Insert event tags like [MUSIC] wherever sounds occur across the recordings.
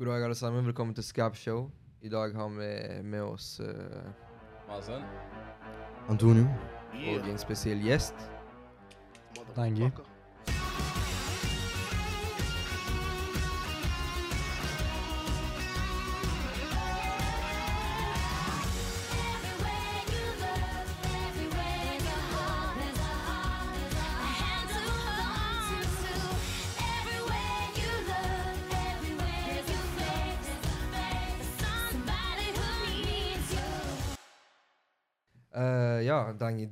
God dag, alle sammen. Velkommen til Scab Show. I dag har vi med oss uh, Mazen. Antonio. og en spesiell gjest. Dangi.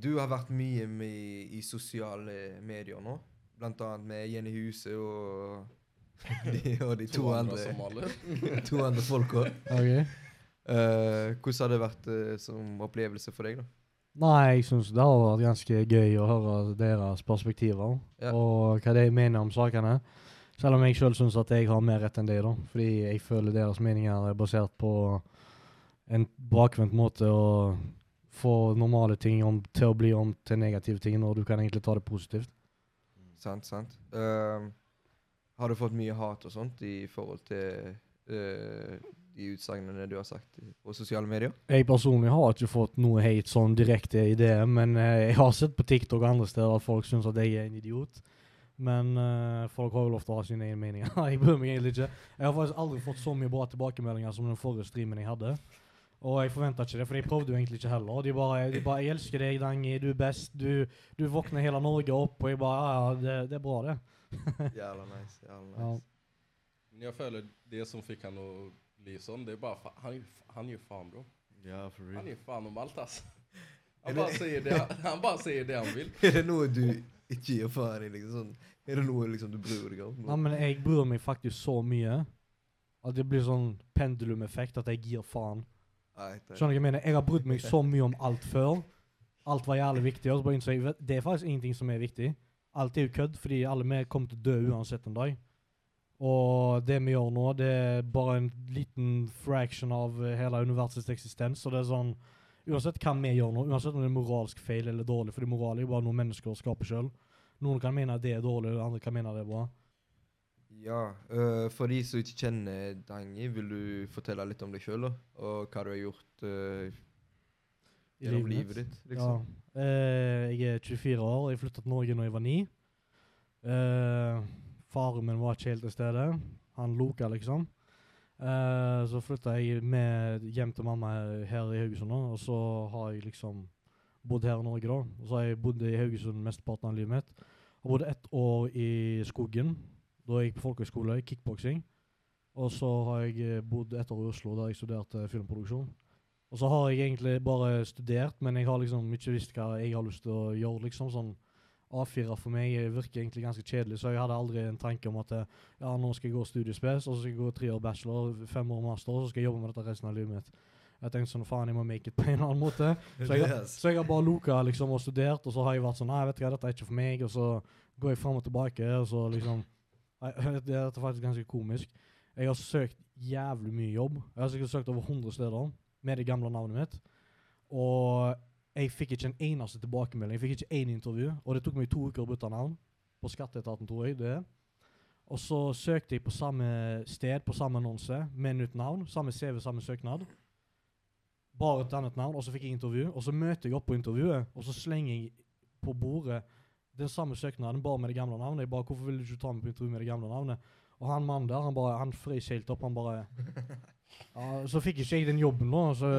Du har vært mye med i sosiale medier nå. Blant annet med Jenny Huse og [LAUGHS] de, og de to, andre, to andre [LAUGHS] folka. Okay. Uh, hvordan har det vært uh, som opplevelse for deg, da? Nei, jeg syns det har vært ganske gøy å høre deres perspektiver Ja. og hva de mener om sakene. Selv om jeg sjøl syns at jeg har mer rett enn de, da. Fordi jeg føler deres meninger er basert på en bakvendt måte å få normale ting om, til å bli om til negative ting, når du kan egentlig ta det positivt. Sant, sant. Eh, har du fått mye hat og sånt i forhold til uh, de utsagnene du har sagt på sosiale medier? Jeg personlig har ikke fått noe hate sånn direkte i det, men eh, jeg har sett på TikTok og andre steder at folk syns at jeg er en idiot. Men uh, folk har jo lov til å ha sine egne meninger. [LAUGHS] jeg bryr meg egentlig ikke. Jeg har faktisk aldri fått så mye bra tilbakemeldinger som den forrige streamen jeg hadde. Og jeg forventa ikke det, for jeg prøvde jo egentlig ikke heller. De bare, de bare 'Jeg elsker deg, Dangi. Du er best. Du, du våkner hele Norge opp.' Og jeg bare 'Ja, ja, det, det er bra, det'. [LAUGHS] Jævla nice. Jævla nice. Ja. Men jeg føler det som fikk han å bli sånn, Det er bare fa- han, är ju- han gir faen, bro. Ja, for Han real. Han gir fan om alt, ass. [LAUGHS] Han bare, sier det, han bare sier det han vil. [LAUGHS] Er det noe du ikke gir faen i? liksom sånn? Er det noe liksom du bryr deg om? Nei, men jeg bryr meg faktisk så mye at det blir sånn pendulumeffekt at jeg gir faen. Skjønner du hva jeg mener? Jeg har brydd meg så mye om alt før. Alt var jævlig viktig. Og så bare innså jeg det er faktisk ingenting som er viktig. Alt er jo kødd, fordi alle vi kommer til å dø uansett en dag. Og det vi gjør nå, det er bare en liten fraction av eh, hele universets eksistens. Så det er sånn Uansett hva vi gjør nå, uansett om det er moralsk feil eller dårlig, fordi moral er jo bare noe mennesker skaper sjøl. Noen kan mene at det er dårlig, andre kan mene det er bra. Ja, uh, for de som ikke kjenner Dangi, vil du fortelle litt om deg sjøl, og hva du har gjort uh, gjennom livet ditt? liksom? Ja. Uh, jeg er 24 år. Jeg flytta til Norge da jeg var ni. Eh, faren min var ikke helt til stede. Han loka, liksom. Så flytta jeg med hjem til mamma her i Haugesund, og så har jeg liksom bodd her i Norge, da. Og så har jeg bodd i Haugesund mesteparten av livet mitt. Har bodd ett år i skogen. Da jeg gikk på folkehøyskole, i kickboksing. Og så har jeg eh, bodd ett år i Oslo, der jeg studerte filmproduksjon. Og så har jeg egentlig bare studert, men jeg har liksom ikke visst hva jeg har lyst til å gjøre. liksom sånn A4 for meg virker egentlig ganske kjedelig, så jeg hadde aldri en tanke om at eh, ja, nå skal jeg gå studiespes, og så skal jeg gå tre år bachelor, fem år master, og så skal jeg jobbe med dette resten av livet mitt. Jeg tenkte sånn, faen, jeg må make it på en eller annen måte. Så jeg, så jeg har bare loka liksom, og studert, og så har jeg vært sånn Nei, vet du hva, dette er ikke for meg. Og så går jeg fram og tilbake, og så liksom Det er faktisk ganske komisk. Jeg har søkt jævlig mye jobb. Jeg har sikkert søkt over 100 steder med det gamle navnet mitt. Og jeg fikk ikke en eneste tilbakemelding. Jeg fikk ikke én intervju. Og det tok meg to uker å bytte navn. På skatteetaten, tror jeg. det. Og så søkte jeg på samme sted, på samme annonse, med nytt navn. Samme CV, samme søknad. Bare et annet navn, og så fikk jeg intervju. Og så møter jeg opp på intervjuet, og så slenger jeg på bordet den samme søknaden, bare med det gamle navnet. Jeg bare, hvorfor vil du ikke ta meg på intervju med det gamle navnet? Og han mannen der, han bare, han frøs helt opp. Han bare [LAUGHS] ja, Så fikk ikke jeg den jobben, nå, Så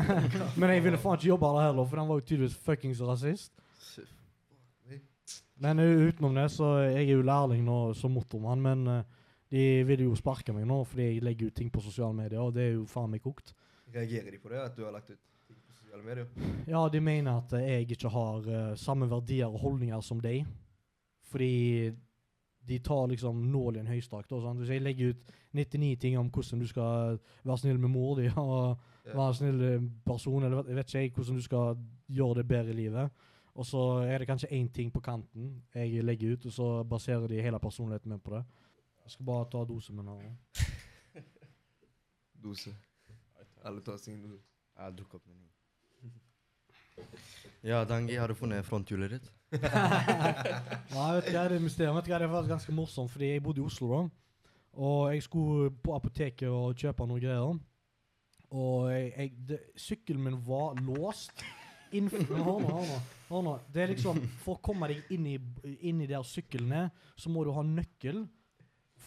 [LAUGHS] Men jeg ville faen ikke jobbe der heller, for han var jo tydeligvis fuckings rasist. Men uh, utenom det, så jeg er jo lærling nå som motormann, men uh, de vil jo sparke meg nå fordi jeg legger ut ting på sosiale medier, og det er jo faen meg kokt. Reagerer de på det, at du har lagt ut sosiale medier? Ja, de mener at jeg ikke har uh, samme verdier og holdninger som deg. Fordi de tar liksom nål i en sant? Hvis jeg legger ut 99 ting om hvordan du skal være snill med mor di [LAUGHS] og yeah. være en snill eh, person, eller vet, vet ikke jeg hvordan du skal gjøre det bedre i livet, og så er det kanskje én ting på kanten jeg legger ut, og så baserer de hele personligheten min på det. Jeg skal bare ta dosen min her. Dose. Alle tar sin dose. Jeg har drukket opp min. Ja, Dangi, har du funnet fronthjulet ditt? [LAUGHS] Nei, vet du hva, det er. Vet du det faktisk ganske morsomt, fordi jeg bodde i Oslo da. Og jeg skulle på apoteket og kjøpe noen greier. Og jeg, jeg, det, sykkelen min var låst. Innenfor, hør nå, hør nå. Det er liksom, For å komme deg inn i, inn i der sykkelen er, så må du ha nøkkel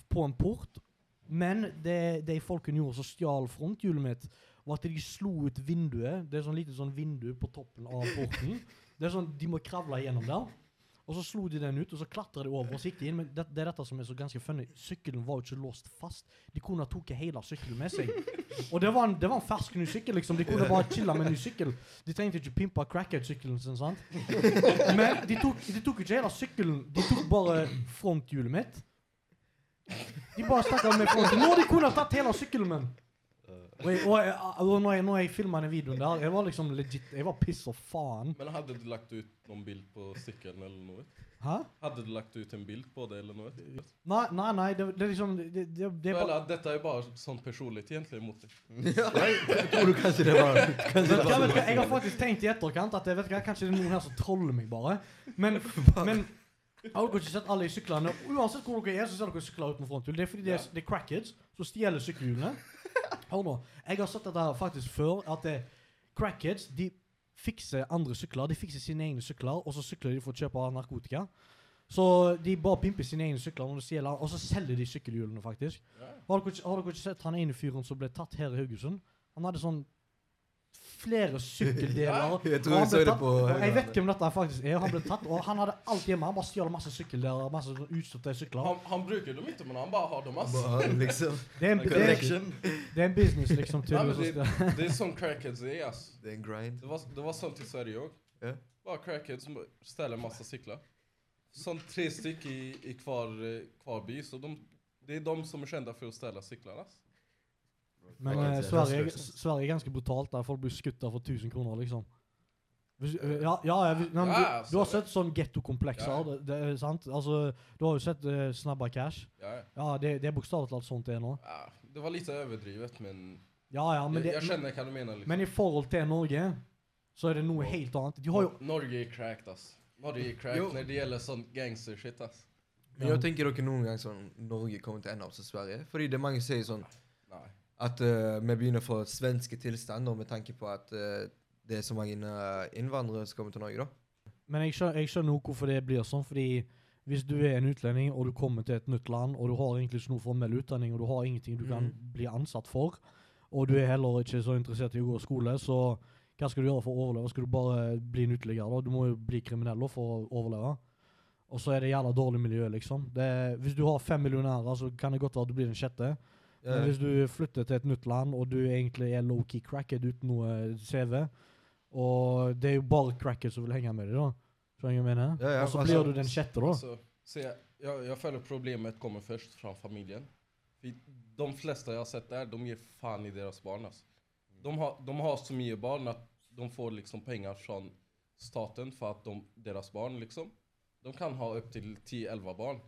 på en port. Men det de folkene gjorde så stjal fronthjulet mitt, var at de slo ut vinduet. Det er sånn lite sånn vindu på toppen av porten. Det er sånn, De må kravle gjennom der. Og så slo de den ut, og så klatra de over og gikk inn. Men det, det er dette som er så ganske funny. Sykkelen var jo ikke låst fast. De kunne ha tatt hele sykkelen med seg. Og det var en, det var en fersk ny sykkel, liksom. De kunne bare chilla med en ny sykkel. De trengte ikke pimpe crackhead-sykkelen sin, sant? Men de tok, de tok ikke hele sykkelen. De tok bare fronthjulet mitt. De bare stakk av med fronten. Nå de kunne ha tatt hele sykkelen min! Og, jeg, og, jeg, og når jeg, når jeg filma den videoen der, jeg var liksom legit Jeg var piss og faen. Men hadde du lagt ut noen bild på sykkelen eller noe? Hæ? Hadde du lagt ut en bild på det eller noe? Nei, nei, nei det, det er liksom Det, det, det, det er Eller bare dette er bare sånn personlig egentlig mot deg. [LAUGHS] Jeg tror du kanskje det var kanskje Vet det du hva, vet du hva, Jeg har faktisk tenkt i etterkant at jeg vet du hva, kanskje det er noen her som troller meg bare. Men, [LAUGHS] men har dere ikke sett alle i syklene? Uansett hvor dere er, så ser dere sykler uten fronthjul. Det er fordi det er, det er crackheads som stjeler sykkelhjulene. Hør nå. Jeg har sett dette faktisk før, at det, crackheads de fikser andre sykler. De fikser sine egne sykler, og så sykler de for å kjøpe narkotika. Så de bare pimper sine egne sykler, når de stjeler, og så selger de sykkelhjulene, faktisk. Har dere, har dere ikke sett han ene fyren som ble tatt her i Haugesund? Han hadde sånn flere sykkeldeler. [LAUGHS] Jeg Og tror han jeg så det på Jeg vet hvem dette faktisk er. Han ble tatt, og han hadde alt hjemme. Han bare stjal masse sykkeldeler, masse sånn utstyr til sykler. Han, han bruker dem ikke, men han bare har dem. ass. Bare liksom [LAUGHS] Det er en, det er, det er en business, liksom. Nei, det, det er sånn crackheads er. ass. [LAUGHS] Det er en grind. Det var, det var sånt i Sverige òg. Yeah. Bare crackheads som stjeler masse sykler. Sånn tre stykker i, i hver, eh, hver by. Så de, det er de som er kjent for å stjele sykler. ass. Men eh, er Sverige. Sverige er ganske brutalt der folk blir skutt for 1000 kroner, liksom. Hvis, eh, ja, ja, ja, hvis, nei, men Ja, du, altså, du har sett sånn gettokomplekser, Ja. det, det er sant? Altså, du har jo sett uh, Snabba Cash. Ja, ja. Ja, det, det er bokstavelig talt sånt det er nå. ja, det var litt overdrivet, men, Ja, ja, men, jeg, det, jeg men, skjønner hva du mener. liksom. men i forhold til Norge, så er det noe helt annet. De har jo Norge er cracked, ass. Norge er Jo. cracked når det gjelder sånn gangster-shit, ass. Men jeg tenker dere noen gang sånn Norge kommer til å ende opp som Sverige? Fordi det er mange som sier sånn. At uh, vi begynner å få svenske tilstander med tanke på at uh, det er så mange eh, innvandrere som kommer til Norge, da. Men jeg skjønner, også hvorfor det blir sånn, fordi hvis du er en utlending, og du kommer til et nytt land, og du har egentlig ikke noe formell utdanning, og du har ingenting du kan Mhm. bli ansatt for, og du er heller ikke så interessert i å gå skole, så hva skal du gjøre for å overleve? Skal du bare bli en uteligger da? Du må jo bli kriminell for å overleve. Og så er det jævla dårlig miljø, liksom. Det, hvis du har fem millionærer, så kan det godt være at du blir den sjette. Men hvis du flytter til et nytt land, og du egentlig er low-key cracked uten noe CV, og det er jo bare cracked som vil henge med deg, da. Skjønner du hva jeg mener? Ja, ja, og så altså- blir du den sjette, da. Altså, se, jeg, jeg føler problemet kommer først fra familien. De fleste jeg har sett der, de gir faen i deres barn. Altså. De, har, de har så mye barn at de får liksom penger fra staten for at de, deres barn liksom De kan ha opptil 10-11 barn.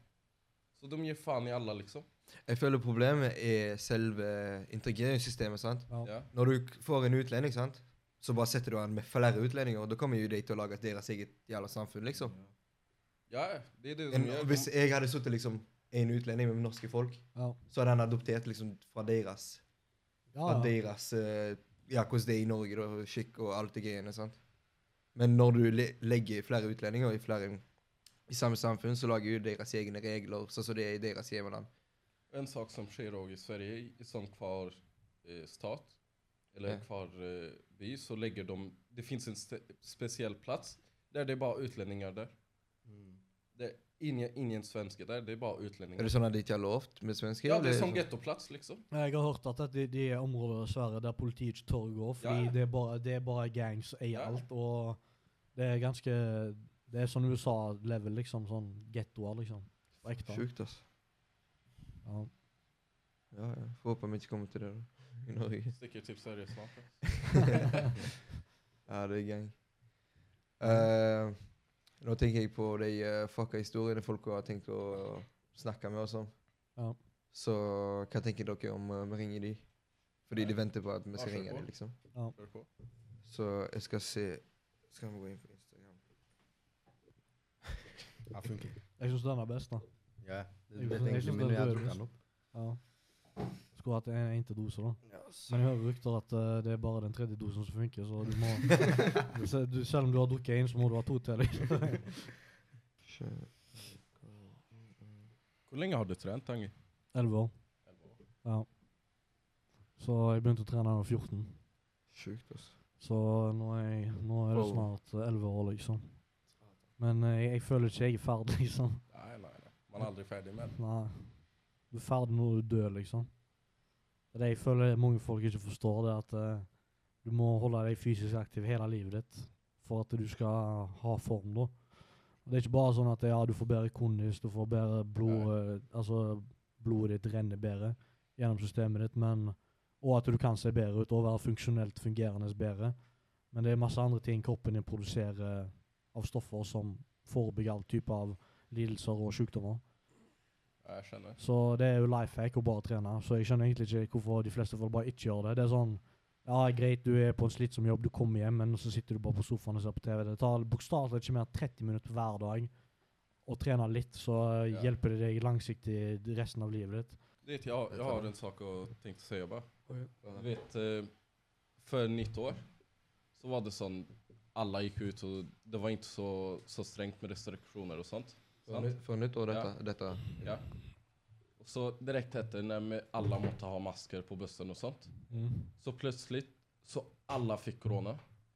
Så de gir faen i alle, liksom. Jeg føler problemet er selve integreringssystemet. sant? Ja. Når du får en utlending, sant? så bare setter du han med flere utlendinger, og da kommer jo de til å lage deres eget jævla samfunn. liksom. ja, det er det En, de gjør. hvis jeg hadde sittet liksom en utlending med norske folk, Ja. så hadde han adoptert liksom fra deres Ja, Fra deres eh, Ja, hvordan det er i Norge, da, skikk og alt det greiene. sant? Men når du le legger flere utlendinger i flere i samme samfunn, så lager jo deres egne regler, sånn som det er i deres hjemland. En sak som skjer også i Sverige, sånn hver eh, stat, eller Ja. hver eh, by, så legger de Det fins en spesiell plass der det er bare utlendinger der. Det er ingen, ingen svenske der, det er bare utlendinger. Er det sånn at de ikke har lovt med svenske? Ja, det er eller sånn gettoplass, liksom. Jeg har hørt at det, de er områder i Sverige der politiet ikke tør å gå, fordi Ja, det, er bare, det er bare gangs som eier ja. alt, og det er ganske Det er sånn USA-level, liksom. Sånn gettoer, liksom. På ekte. Sjukt, altså. Ja. Ja, ja. Får håpe vi ikke kommer til det da, i Norge. Stikker til Sverige snart. ja. Ja, det er gang. Eh, nå tenker jeg på de uh, fucka historiene folk har tenkt å snakke med og sånn. Ja. Så hva tenker dere om uh, vi ringer de? Fordi de venter på at vi skal Ja, kjør ringe på. dem, liksom. Kjør på. Så jeg skal se Skal vi gå inn på Instagram? Ja, funker. Jeg syns den er best, da. Ja, det det jeg synes men er jeg tok den opp. Ja. Skulle hatt en, en til dose, da. Men jeg hører rykter at uh, det er bare den tredje dosen som funker, så du må [LAUGHS] du, Selv om du har drukket én, så må du ha to til. Liksom. Hvor lenge har du trent, Tangi? Elleve år. Ja. Så jeg begynte å trene da jeg var 14. Sjukt, altså. Så nå er, jeg, nå er det snart eh, elleve år, liksom. Men eh, jeg, jeg føler ikke jeg er ferdig, liksom. Nei, nei. Man er aldri ferdig med det. Nei. Du er ferdig når du dør, liksom. Det er det jeg føler mange folk ikke forstår, det at uh, du må holde deg fysisk aktiv hele livet ditt for at du skal ha form, da. Det er ikke bare sånn at ja, du får bedre kondis, du får bedre blod, uh, altså blodet ditt renner bedre gjennom systemet ditt, men og at du kan se bedre ut og være funksjonelt fungerende bedre. Men det er masse andre ting kroppen din produserer av stoffer som forebygger all type av lidelser og sykdommer. Jeg skjønner. Så det er jo life hack å bare trene. Så jeg skjønner egentlig ikke hvorfor de fleste folk bare ikke gjør det. Det er sånn Ja, greit, du er på en slitsom jobb, du kommer hjem, men så sitter du bare på sofaen og ser på TV. Det tar bokstavelig ikke mer enn 30 minutter hver dag å trene litt, så Ja. hjelper det deg langsiktig resten av livet ditt. Det, jeg, jeg har en sak jeg tenkte å si. Bare. Du vet, eh, för nytt år så var det sånn Alle gikk ut og det var ikke så, så strengt med restriksjoner og sånt. For nyttår, dette. Ja. dette. Ja. Så direkte etter, når alle måtte måste ha masker på bussen og sånt. Så plutselig så alla fikk corona,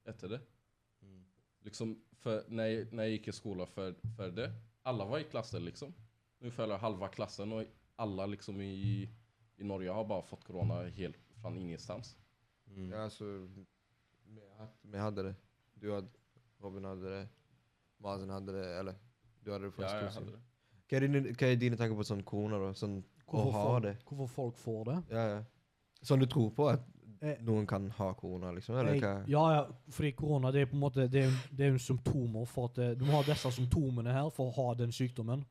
etter det. Liksom for, når, jeg, når jeg gikk i skolen for, for det. Alla var i klassen liksom. Ungefär halva klassen og alle liksom i, i Norge har bare fått corona helt fra ingenstans. Ja, altså vi, vi hadde det. Du hadde Robin hadde det. Mazen hadde det. Eller du hadde det for en Ja, stund siden. det. Hva er, dine, hva er dine tanker på sånn korona, da? Sånn å Hvorfor, ha folk, det? hvorfor folk får det? Ja, ja. Sånn du tror på at Eh, noen kan ha korona, liksom? Eller Jeg, hva? ja, ja, fordi korona det er på en måte det er, det er jo symptomer for at det, Du må ha disse symptomene her for å ha den sykdommen.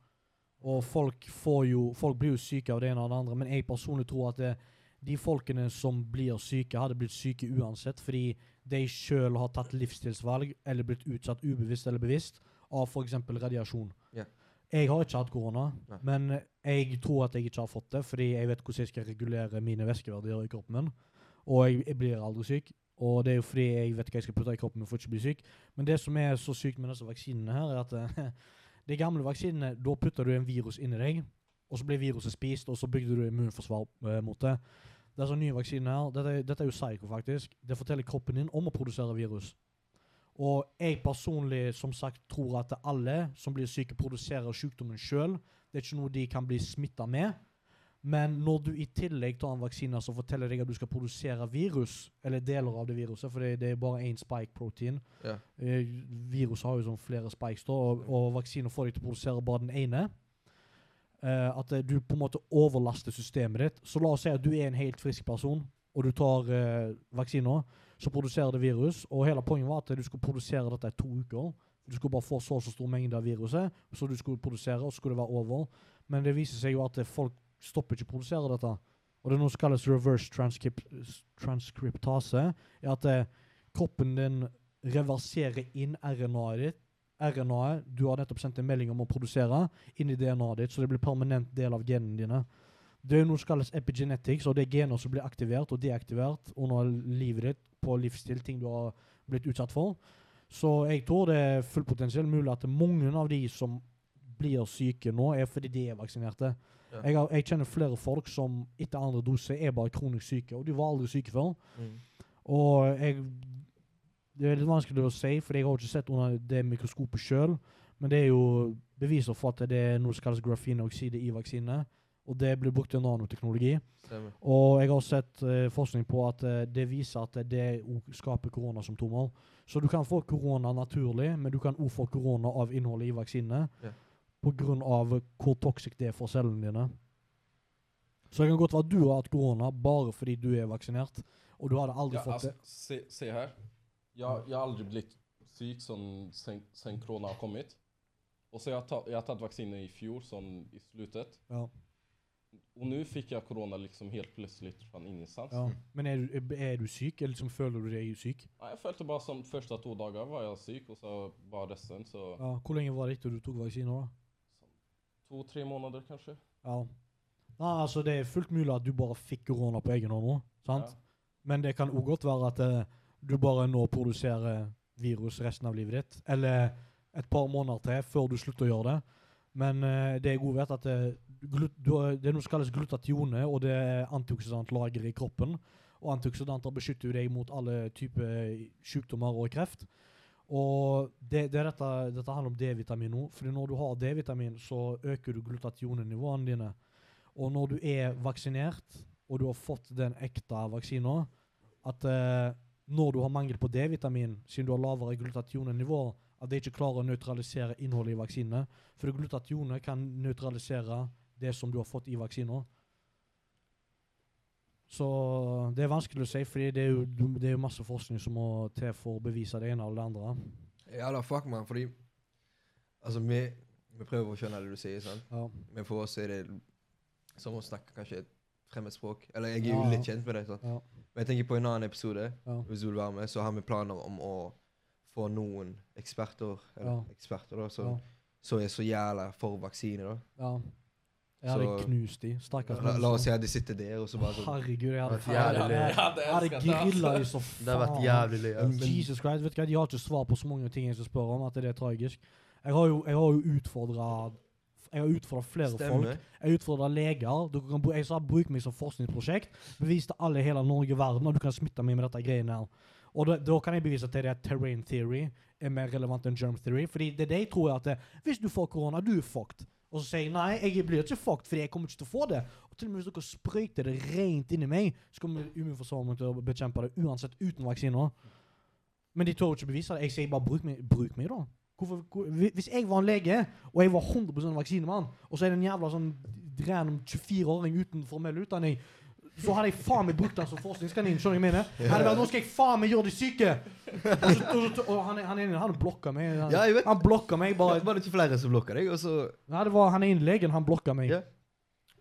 Og folk får jo Folk blir jo syke av det ene og det andre, men jeg personlig tror at det, de folkene som blir syke, hadde blitt syke uansett, fordi de sjøl har tatt livsstilsvalg eller blitt utsatt ubevisst eller bevisst av f.eks. radiasjon. Yeah. Jeg har ikke hatt korona, Nei. men jeg tror at jeg ikke har fått det, fordi jeg vet hvordan jeg skal regulere mine væskeverdier i kroppen min. Og jeg, jeg blir aldri syk. Og det er jo fordi jeg vet hva jeg skal putte i kroppen min for ikke å bli syk. Men det som er så sykt med disse vaksinene her, er at eh, [LAUGHS] de gamle vaksinene, da putter du en virus inni deg, og så blir viruset spist, og så bygde du immunforsvar eh, mot det. Det er sånn nye vaksiner her. Dette, dette er jo psycho, faktisk. Det forteller kroppen din om å produsere virus. Og jeg personlig, som sagt, tror at alle som blir syke, produserer sykdommen sjøl. Det er ikke noe de kan bli smitta med. Men når du i tillegg tar en vaksine som forteller deg at du skal produsere virus, eller deler av det viruset, for det, det er bare én spike-protein Ja. eh, Viruset har jo sånn flere spikes, da, og, og vaksiner får deg til å produsere bare den ene. Eh, at du på en måte overlaster systemet ditt. Så la oss si at du er en helt frisk person, og du tar eh, vaksiner. Så produserer det virus, og hele poenget var at du skulle produsere dette i to uker. Du skulle bare få så og så stor mengde av viruset, så du skulle produsere, og så skulle det være over. Men det viser seg jo at eh, folk stopper ikke å produsere dette. Og det er noe som kalles reverse transcript, transcriptase. er at eh, kroppen din reverserer inn RNA-et ditt. RNA-et du har nettopp sendt en melding om å produsere, inn i DNA-et ditt, så det blir permanent del av genene dine. Det er noe som kalles epigenetics, og det er gener som blir aktivert og deaktivert under livet ditt på livsstil, ting du har blitt utsatt for. Så jeg tror det er fullpotensielt mulig at mange av de som blir syke nå, er fordi de er vaksinerte. Ja. Jeg, har, jeg kjenner flere folk som etter andre dose er bare kronisk syke, og de var aldri syke før. Mm. Og jeg Det er litt vanskelig å si, for jeg har ikke sett under det mikroskopet sjøl. Men det er jo beviser for at det er noe som kalles grafinokside i vaksinene. Og det blir brukt i nanoteknologi. Stemmer. Og jeg har sett eh, forskning på at eh, det viser at det òg skaper koronasymptomer. Så du kan få korona naturlig, men du kan òg få korona av innholdet i vaksinene. Ja. Av hvor toxic det er for cellene dine. Så det kan godt være at du har hatt korona bare fordi du er vaksinert. Og du hadde aldri Ja, fått alltså, det. se, se her. Jeg, jeg, har aldri blitt syk sånn sen, sen corona har kommet. Og så jeg har, tatt, jeg har tatt vaksine i fjor, sånn i slutet. Ja. Och nu fick jag corona liksom helt plötsligt från ingenstans. Ja. Men er du, er du syk, eller liksom føler du deg syk? Ja, jeg følte bare som første to dager var jeg syk og så bare resten så Ja. Hvor lenge var det etter du tok vaksiner, da? två, tre måneder, kanskje. Ja. Ja, altså Det er fullt mulig at du bare fikk korona på egen hånd nå. sant? Ja. Men det kan òg godt være at eh, du bare nå produserer virus resten av livet ditt. Eller et par måneder til før du slutter å gjøre det. Men eh, det jeg òg vet, at eh, glut, har- det er noe som kalles glutatione, og det er antioksidantlager i kroppen. Og antioksidanter beskytter jo deg mot alle typer sykdommer og kreft. Og det, det dette, dette handler om D-vitamin nå. fordi når du har D-vitamin, så øker du glutationenivåene dine. Og når du er vaksinert, og du har fått den ekte vaksina, at eh, når du har mangel på D-vitamin, siden du har lavere glutationenivå, at det ikke klarer å nøytralisere innholdet i vaksinene. For glutatione kan nøytralisere det som du har fått i vaksina. Så det er vanskelig å si, fordi det er jo, det er jo masse forskning som må til for å bevise det ene eller det andre. Ja da, fuck man, fordi Altså, vi, vi prøver å skjønne det du sier, sant? Ja. Men for oss er det som å snakke kanskje et fremmedspråk. Eller jeg er jo Ja, ja. litt kjent med det. Ja. Men jeg tenker på en annen episode, hvis du vil være med, så har vi planer om å få noen eksperter, eller eksperter da, som Ja. er så jævla for vaksine. da. Ja. Jeg hadde Så- knust de. Stakkars La, la oss si at de sitter der, og så bare sånn Herregud, jeg hadde, jeg hadde, jeg hadde grilla de så [LAUGHS] faen. Det har vært jævlig løye. Jesus Christ, vet du hva, De har ikke svar på så mange ting jeg skal spørre om. at det er tragisk. Jeg har jo, jeg har jo utfordra jeg har utfordra flere folk. Jeg utfordra leger. Dere kan, jeg sa bruk meg som forskningsprosjekt. Bevis til alle i hele Norge og verden at du kan smitte meg med dette greiene her. Og da, da kan jeg bevise til det at terrain theory er mer relevant enn germ theory. Fordi det er det jeg tror at det, hvis du får korona, du er fucked. Og så sier jeg nei, jeg blir ikke fucked, fordi jeg kommer ikke til å få det. Og til og med hvis dere sprøyter det rent inni meg, så kommer immunforsvaret til å bekjempe det uansett uten vaksiner. Men de tør ikke bevise det. Jeg sier bare bruk meg, bruk meg da. Hvorfor, hvor, hvis jeg var en lege, og jeg var 100 vaksinemann, og så er det en jævla sånn random 24-åring uten formell utdanning, så hadde jeg faen meg brukt den som forskningskanin. Skjønner jeg mener? Jeg hadde vært, Nå skal jeg faen meg gjøre de syke! Og, så, og, så, og han, han, han, han blokka meg. Han, Ja, jeg vet. han blokka meg bare Var det ikke flere som blokka deg? Og så, Nei, det var han ene legen, han blokka meg. Ja.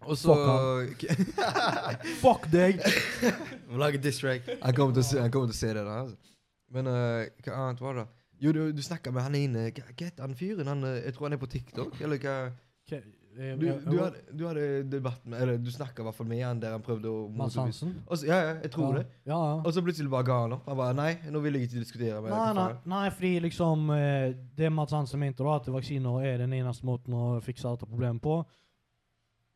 og så [LAUGHS] Fuck deg! Må lage diss track. han, kommer til se, til å se det da, Altså. Men uh, hva annet var det? Jo, du, du snakka med han ene Hva heter han fyren? Eh, jeg tror han er på TikTok, eller hva? Ok, eh, Du, eh, du, hadde, du hadde debatt med Eller du snakka i hvert fall med han der han prøvde å Mads Hansen? Også, Ja, ja, jeg tror ja. det. Ja, ja. Og så plutselig bare ga han opp. Han bare Nei, nå vil jeg ikke diskutere med Nei, nei, nei, fordi liksom eh, Det Mads Hansen mente, da, at vaksiner er den eneste måten å fikse dette problemet på.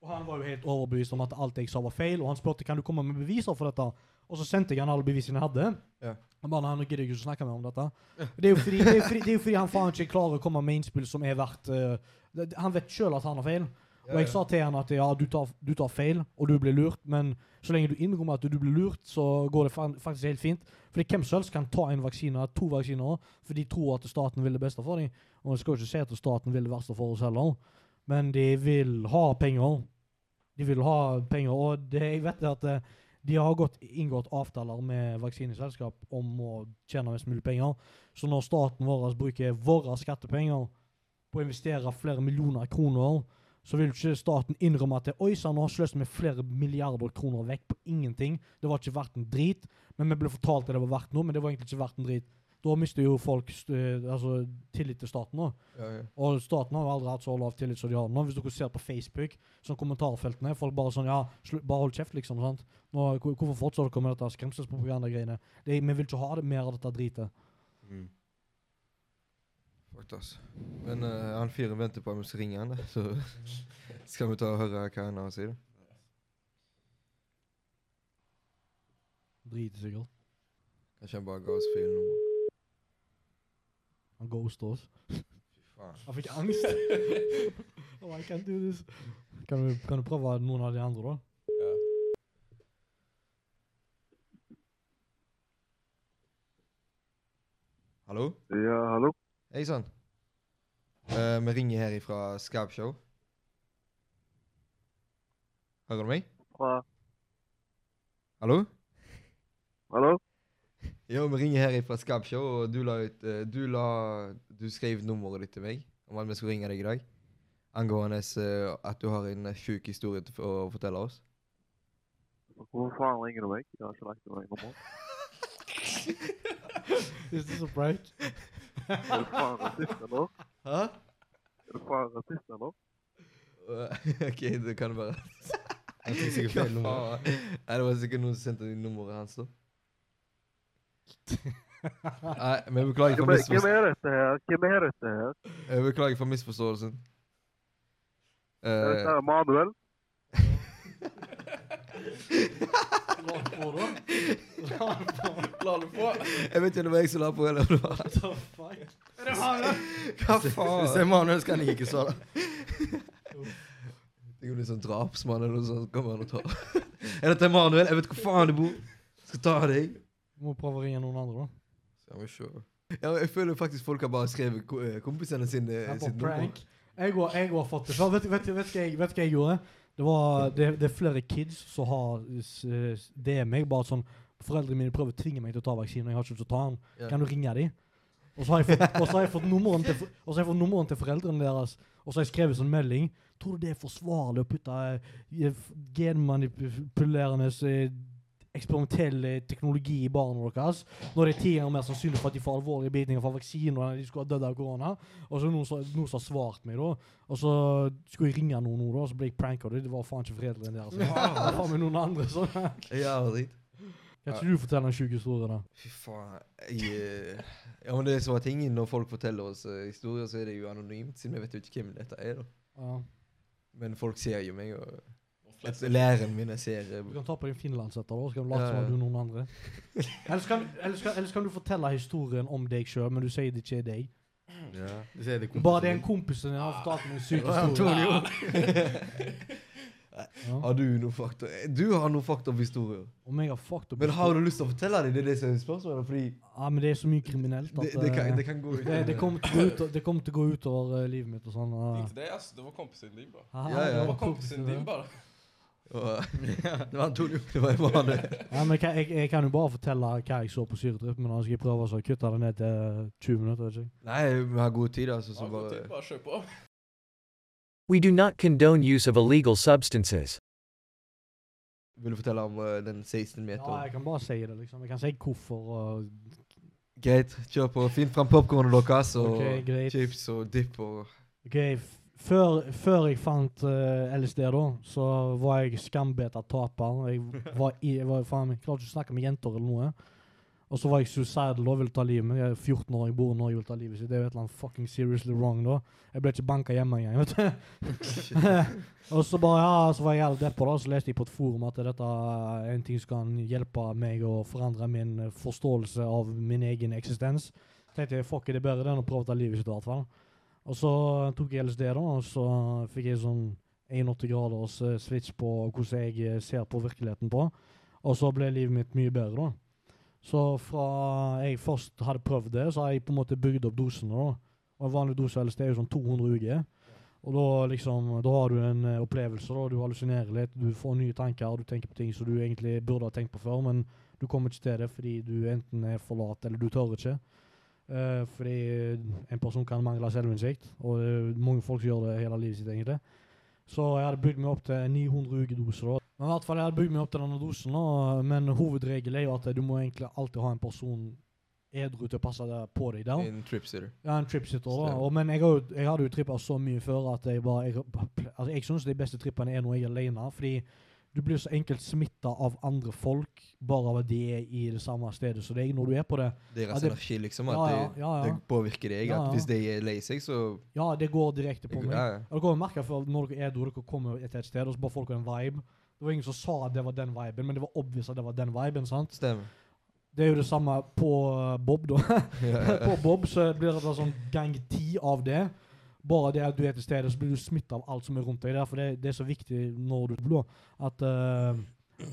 Og han var jo helt overbevist om at alt jeg sa var feil, og han spurte kan du komme med beviser for dette. Og så sendte jeg han alle bevisene jeg hadde. Ja. Han bare nå gidder jeg ikke å snakke mer om dette. Det er, jo fordi, det, er fordi, det er fordi han faen ikke klarer å komme med innspill som er verdt det, Han vet sjøl at han har feil. Og jeg sa til han at ja, du tar, du tar feil, og du blir lurt, men så lenge du innrømmer at du blir lurt, så går det faktisk helt fint. Fordi hvem som helst kan ta en vaksine, to vaksiner, for de tror at staten vil det beste for dem. Og jeg skal jo ikke si at staten vil det verste for oss heller, men de vil ha penger. De vil ha penger, og det, jeg vet at eh, de har gått, inngått avtaler med vaksineselskap om å tjene mest mulig penger. Så når staten vår bruker våre skattepenger på å investere flere millioner kroner, så vil ikke staten innrømme at det, oi sann, nå har sløst med flere milliarder kroner vekk på ingenting. Det var ikke verdt en drit. Men vi ble fortalt at det var verdt noe, men det var egentlig ikke verdt en drit. Da mister jo folk altså, tillit til staten nå. Ja, ja. Og staten har jo aldri hatt så lav tillit som de har nå. Hvis dere ser på Facebook, sånn kommentarfeltene, folk bare sånn Ja, bare hold kjeft, liksom. sant? Nå, hvorfor fortsetter dere med dette skremselspropagandagreiene? Vi vil ikke ha det mer av dette dritet. Mm. Altså. Men uh, han fyren venter på at vi skal ringe han, da. Så [LAUGHS] skal vi ta og høre hva han har å si. da. Driter sikkert. Kanskje han bare ga oss feil nummer. Han ghosta oss. Fy faen. Han fikk angst. [LAUGHS] oh, I can't do this. Kan du, kan du prøve noen av de andre, da? Hallo? Ja, hallo? Hei sann. Eh, vi ringer her ifra Skabshow. Hører du meg? Fra, Hallo? hallo? Jo, vi ringer her ifra Skabshow, og du la ut eh, Du la Du skrev nummeret ditt til meg om at vi skulle ringe deg i dag. Angående eh, at du har en eh, sjuk historie til å fortelle oss. Hvorfor faen ringer du meg? Jeg har ikke lagt noe nummer. Is this a prank? Er du faen rasist, eller? Hæ? Er du faen rasist, eller? [LAUGHS] OK, det kan være Jeg fikk sikkert feil nummer. Nei, det var sikkert noen som sendte inn nummeret hans, da. [LAUGHS] Nei, men beklager for, Hvem er, hvem er dette her? Hvem er dette her? jeg beklager for misforståelsen. Er Eh, dette her Manuel? [LAUGHS] La han på, da. La han. La på. jeg vet ikke om det var jeg som la på, eller om det var What the fuck? Er det han? Hva Hvis det faen? er Manuel, kan jeg ikke svare. Det er jo sånn drapsmann eller noe sånt. Kommer han og tar. [LAUGHS] Er dette Manuel? Jeg vet hvor faen du bor. Skal ta deg. Må prøve å ringe noen andre, da. Ja, vi se. Ja, jeg føler faktisk folk har bare skrevet eh, kompisene sine er sitt. Jeg har, jeg har fått det før. Vet, vet, vet, hva jeg, vet hva jeg gjorde? Det, var, det, det er flere kids som har Det er meg. Bare sånn Foreldrene mine prøver å tvinge meg til å ta vaksinen, og jeg har ikke lyst til å ta den. Ja. Kan du ringe dem? Og så har jeg fått, og så har jeg fått nummeren til, og så har jeg fått nummeren til foreldrene deres, og så har jeg skrevet sånn melding. Tror du det er forsvarlig å putte eh, genmanipulerende eh, eksperimentell teknologi i barna deres, når det er ti ganger mer sannsynlig for at de får alvorlige bitninger fra vaksiner enn de skulle ha dødd av korona? Og så er noen som som har svart meg, da. Og så skulle jeg ringe noen nå, da, og så ble jeg pranka. Det var faen ikke foreldrene deres. Det var faen meg noen andre. Kan Ja, Kan ikke du fortelle en sjuk historie, da? Fy faen. Jeg, eh, ja, men det er så tingen når folk forteller oss eh, historier, så er det jo anonymt, siden vi vet jo ikke hvem dette er. da. Ja. Men folk ser jo meg, og Fleste- læreren min ser eh, Du kan ta på din finlandsetter, da, så kan du late som ja. du er noen andre. [LAUGHS] Ellers kan, ellers, kan, ellers kan du fortelle historien om deg sjøl, men du sier det ikke er deg. ja. Du sier det er Bare det er en kompisen kompis som har fortalt meg en syk [LAUGHS] Ja, historie. Ja. [LAUGHS] Har du noen fakta? Du har noen fakta-historier. Om jeg har fucked up Men har du lyst til å fortelle dem? Det er det som er spørsmålet. Fordi Ja, men det er så mye kriminelt at det, det, kan, eh, det kan gå ut. det, det, kommer til ut, det kommer til å gå utover eh, livet mitt og sånn. Det, det, altså, Det var kompisen din, bare. Ja, ja. Det det var var kompisen din, bare. Det var Antonio. det var Emanuel. Ja, men jeg, jeg kan jo bare fortelle hva jeg så på syretripp, men skal jeg prøve å kutte det ned til 20 minutter. vet ikke. Nei, vi har god tid, altså. Så tid, bare kjør på. We do not condone use of illegal substances. Vil du fortelle om eh, den 16 meter? Ja, jeg kan bare si det, liksom. Jeg kan si hvorfor og Greit, kjør på. Finn fram popkornet deres og Ok, greit. chips og dipp og Ok, før, før jeg fant uh, LSD, da, så var jeg skambeta taper. Jeg var, i, jeg var faen jeg klarte ikke å snakke med jenter eller noe. Og så var jeg suicidal og ville ta livet mitt. Jeg er 14 år, jeg bor i Norge og vil ta livet sitt. Det er jo et eller annet fucking seriously wrong da. Jeg ble ikke banka hjemme engang, vet du. [LAUGHS] og så bare, ja, så var jeg helt deppa da, så leste jeg på et forum at dette er en ting som kan hjelpe meg å forandre min eh, forståelse av min egen eksistens. tenkte jeg, fuck det er bedre enn å prøve å ta livet sitt i hvert fall. Og så tok jeg LSD, da, og så fikk jeg sånn 81 graders eh, switch på hvordan jeg eh, ser på virkeligheten på. Og så ble livet mitt mye bedre, da. Så fra jeg først hadde prøvd det, så har jeg på en måte bygd opp dosene, da. Og en vanlig dose LSD er jo sånn 200 uker. Og da liksom, da har du en eh, opplevelse, da. Du hallusinerer litt, du får nye tanker, du tenker på ting som du egentlig burde ha tenkt på før, men du kommer ikke til det fordi du enten er for lat, eller du tør ikke. Eh, fordi en person kan mangle selvinnsikt, og det er mange folk som gjør det hele livet sitt, egentlig. Så jeg hadde bygd meg opp til 900 ukedoser. da. Men i hvert fall jeg hadde bygd meg opp til denne dosen, da, men hovedregelen er jo at du må egentlig alltid ha en person edru til å passe deg på deg der. en tripsitter. Ja, en tripsitter. da. Og, men jeg, har jo, jeg hadde jo trippa så mye før at jeg bare Jeg, altså, jeg syns de beste trippene er når jeg er alene, fordi du blir så enkelt smitta av andre folk bare av at de er i det samme stedet som deg når du er på det. Deres det- energi, liksom. At Ja, ja, ja, det påvirker deg. At hvis de er lei seg, så Ja, det går direkte på meg. Og dere merke for når dere er der, dere kommer til et sted, og så bare folk har en vibe. Det var ingen som sa at det var den viben, men det var obvious at det var den viben, sant? Stemmer. Det er jo det samme på uh, Bob, da. [LAUGHS] [LAUGHS] På Bob så blir det sånn gang ti av det. Bare det at du er til stede, så blir du smitta av alt som er rundt deg. Derfor det, det er så viktig når du blå, at uh,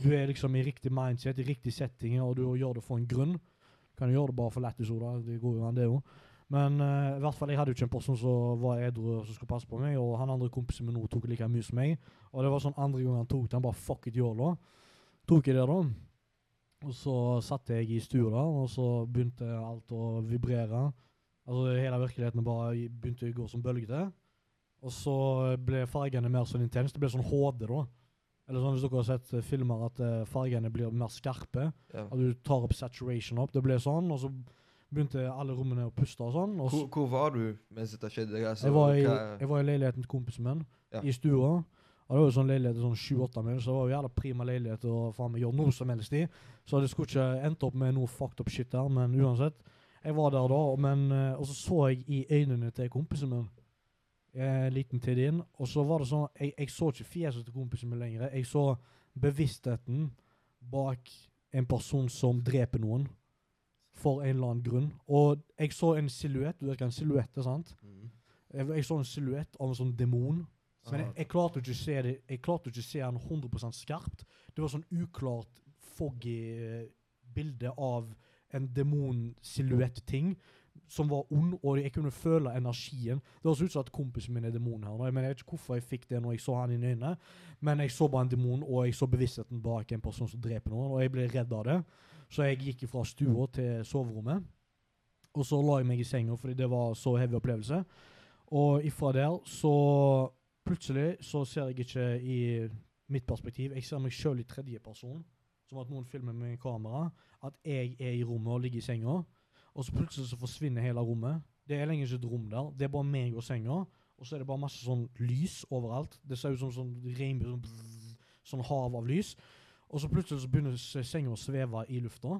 du er liksom i riktig mindset, i riktig setting, og du gjør det for en grunn. Kan jo gjøre det bare for lættis. Det går jo an, det òg. Men uh, i hvert fall, jeg hadde jo ikke en person som var edru og som skulle passe på meg, og han andre kompisen min tok like mye som meg. Og det var sånn andre gang han tok det, han bare fuck it, YOLO. Tok jeg det, da. Og så satt jeg i stua og så begynte alt å vibrere. Altså Hele virkeligheten bare begynte å gå som bølgete. Og så ble fargene mer sånn intense. Det ble sånn HD, da. Eller sånn Hvis dere har sett eh, filmer at eh, fargene blir mer skarpe. Ja. At du tar opp saturation opp. Det ble sånn, og så begynte alle rommene å puste og sånn. Og Hvor, hvor var du mens dette skjedde? Altså, jeg, var i, jeg var i leiligheten til kompisen min, Ja. i stua. Og det var jo sånn leilighet sånn sju-åtte mil, så det var jo jævla prima leilighet å faen meg gjøre noe som helst i. Så det skulle ikke endt opp med noe fucked up shit der, men uansett. Jeg var der da, men, eh, og så så jeg i øynene til kompisen min. En liten tid inn. Og så var det sånn Jeg, jeg så ikke fjeset til kompisen min lenger. Jeg så bevisstheten bak en person som dreper noen. For en eller annen grunn. Og jeg så en silhuett. Du vet hva en silhuett er, sant? Mm. Jeg, jeg så en silhuett av en sånn demon. Men jeg, jeg klarte ikke å se det Jeg klarte ikke å se han 100% skarpt. Det var sånn uklart, foggy eh, bilde av en demonsilhuett-ting som var ond, og jeg kunne føle energien. Det høres ut som at kompisen min er demon her. men Jeg, mener, jeg vet ikke hvorfor jeg fikk det når jeg så han i øynene, men jeg så bare en demon, og jeg så bevisstheten bak en person som dreper noen, og jeg ble redd av det. Så jeg gikk fra stua til soverommet, og så la jeg meg i senga fordi det var så heavy opplevelse. Og ifra der så plutselig så ser jeg ikke i mitt perspektiv, jeg ser meg sjøl i tredjeperson, som at noen filmer med kamera, at jeg er i rommet og ligger i senga, og så plutselig så forsvinner hele rommet. Det er lenger ikke et rom der, det er bare meg og senga, og så er det bare masse sånn lys overalt. Det ser ut som sånn regnbue, sånn, sånn hav av lys. Og så plutselig så begynner senga å sveve i lufta.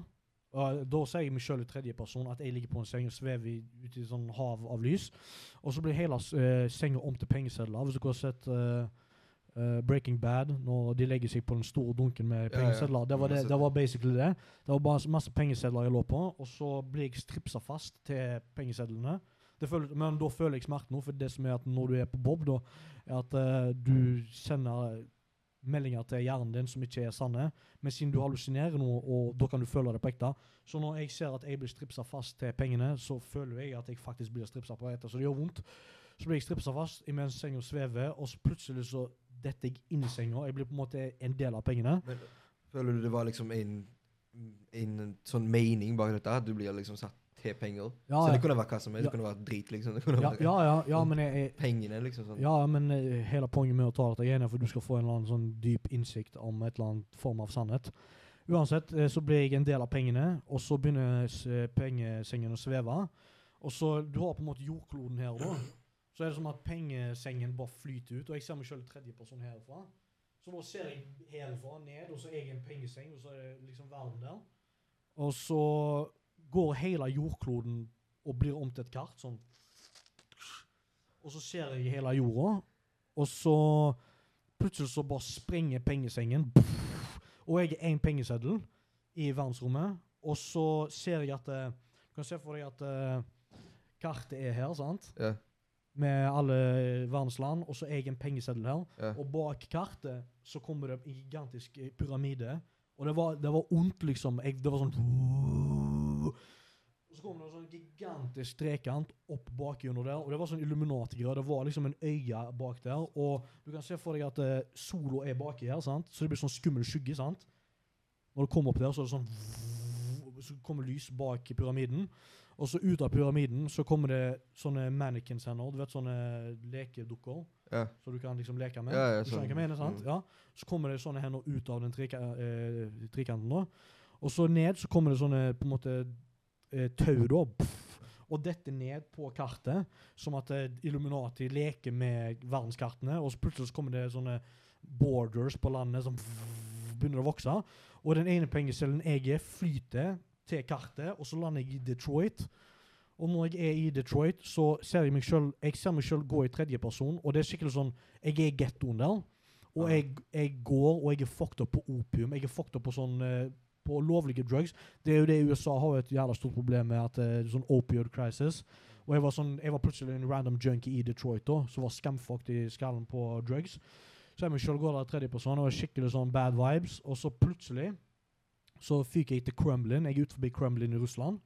Og da ser jeg meg sjøl i tredje person, at jeg ligger på en seng og svever ute i sånn hav av lys. Og så blir hele uh, senga om til pengesedler. Hvis dere har sett eh, eh, Breaking Bad, når de legger seg på den store dunken med pengesedler. Det, var det, det var basically det. Det var bare masse pengesedler jeg lå på, og så ble jeg stripsa fast til pengesedlene. Det føles, men da føler jeg smerten nå, for det som er at når du er på Bob, da, er at uh, du sender meldinger til hjernen din som ikke er sanne. Men siden du hallusinerer noe, og da kan du føle det på ekte. Så når jeg ser at jeg blir stripsa fast til pengene, så føler jeg at jeg faktisk blir stripsa på etter, Så det gjør vondt. Så blir jeg stripsa fast imens senga svever, og så plutselig så detter jeg inn i senga. Jeg blir på en måte en del av pengene. Men føler du det var liksom en, en sånn mening bak dette? At du blir liksom satt til penger? Ja, så det kunne vært hva som helst? Ja. Det kunne vært drit, liksom? Ja, ja, ja, ja men jeg, Pengene, liksom? sånn. Ja, men eh, hele poenget med å ta dette igjen er for du skal få en eller annen sånn dyp innsikt om et eller annet form av sannhet. Uansett eh, så blir jeg en del av pengene, og så begynner eh, pengesengen å sveve. Og så Du har på en måte jordkloden her, da. Så er det som at pengesengen bare flyter ut. Og jeg ser meg sjøl tredjeperson herfra. Så da ser jeg herfra ned, og så er jeg en pengeseng, og så er det liksom verden der. Og så går hele jordkloden og blir om til et kart. sånn og så ser jeg hele jorda, og så plutselig så bare sprenger pengesengen. Og jeg er én pengeseddel i verdensrommet. Og så ser jeg at eh, Du kan se for deg at eh, kartet er her, sant? Ja, Med alle verdens land. Og så er jeg en pengeseddel her. ja. Og bak kartet så kommer det en gigantisk eh, pyramide. Og det var, det var ondt, liksom. Jeg, det var sånn Og så kom det en sånn gigantisk trekant opp bakgrunnen der. Og det var sånn Illuminati-greier. Det var liksom en øye bak der. Og du kan se for deg at uh, sola er baki her, sant? så det blir sånn skummel skygge. sant? Når det kommer opp der, så er det sånn Så kommer lys bak pyramiden. Og så ut av pyramiden så kommer det sånne mannequins-hender. Du vet sånne lekedukker ja. som du kan liksom leke med. Ja, ja, du sånn. hva mener, sant? Mm. Ja. Så kommer det sånne hender ut av den trika, eh, trikanten nå. Og så ned så kommer det sånne på en måte eh, tau da. Pff, og dette ned på kartet, som at eh, Illuminati leker med verdenskartene. Og så plutselig så kommer det sånne borders på landet som pff, begynner å vokse. Og den ene pengecellen jeg er, flyter til kartet, og så lander jeg i Detroit. Og når jeg er i Detroit, så ser jeg meg selv, jeg ser meg selv gå i tredjeperson, og det er skikkelig sånn Jeg er i gettoen der, og jeg, jeg går, og jeg er fucked up på opium. Jeg er fucked up på sånn eh, på lovlige drugs. Det er jo det USA har jo et jævla stort problem med, at uh, sånn opioid crisis. Og jeg var, sånn, jeg var plutselig en random junkie i Detroit da, som var skamfucked i skallen på drugs. Så jeg meg selv går der i tredjeperson, og var skikkelig sånn bad vibes. Og så plutselig så fyker jeg til Kremlin. Jeg er ute forbi Kremlin i Russland.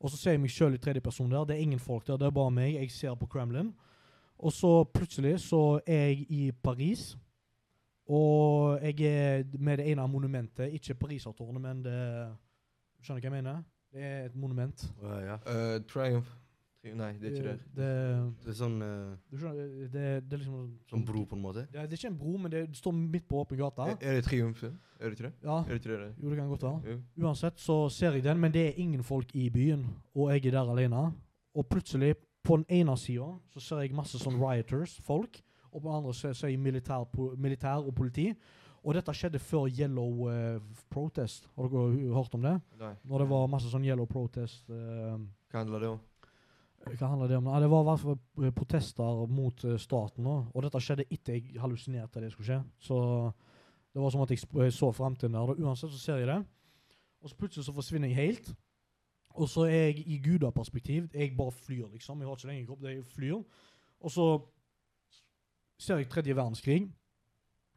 Og så ser jeg meg sjøl i tredjeperson der. Det er ingen folk der, det er bare meg. Jeg ser på Kremlin. Og så plutselig så er jeg i Paris. Og jeg er med det ene av monumentet. Ikke Parisertårnet, men det Skjønner du hva jeg mener? Det er et monument. Uh, yeah. uh, Triumph. Nei, det er ikke det. Det, Det er sånn, eh, du skjønner, det, det er liksom sånn bro, på en måte. Er, det er ikke en bro, men det, det står midt på åpen gate. Er, er det Triumfen? Er det ikke det? Ja, Er det ikke det? det? jo, det kan godt være. Jo. Uansett så ser jeg den, men det er ingen folk i byen, og jeg er der alene. Og plutselig, på den ene sida, så ser jeg masse sånn rioters, folk, og på den andre så ser jeg militær, po- militær og politi. Og dette skjedde før Yellow eh, Protest. Har dere hørt om det? Nei. Når det var masse sånn Yellow Protest eh, Hva handler det om? Hva handler det om? Ja, det var i hvert fall protester mot eh, staten. Også. Og dette skjedde etter jeg hallusinerte det skulle skje. Så det var som at jeg så framtiden der. og Uansett så ser jeg det. Og så plutselig så forsvinner jeg helt. Og så er jeg i gudaperspektiv. Jeg bare flyr, liksom. Jeg har ikke lenger kropp, jeg flyr. Og så ser jeg tredje verdenskrig.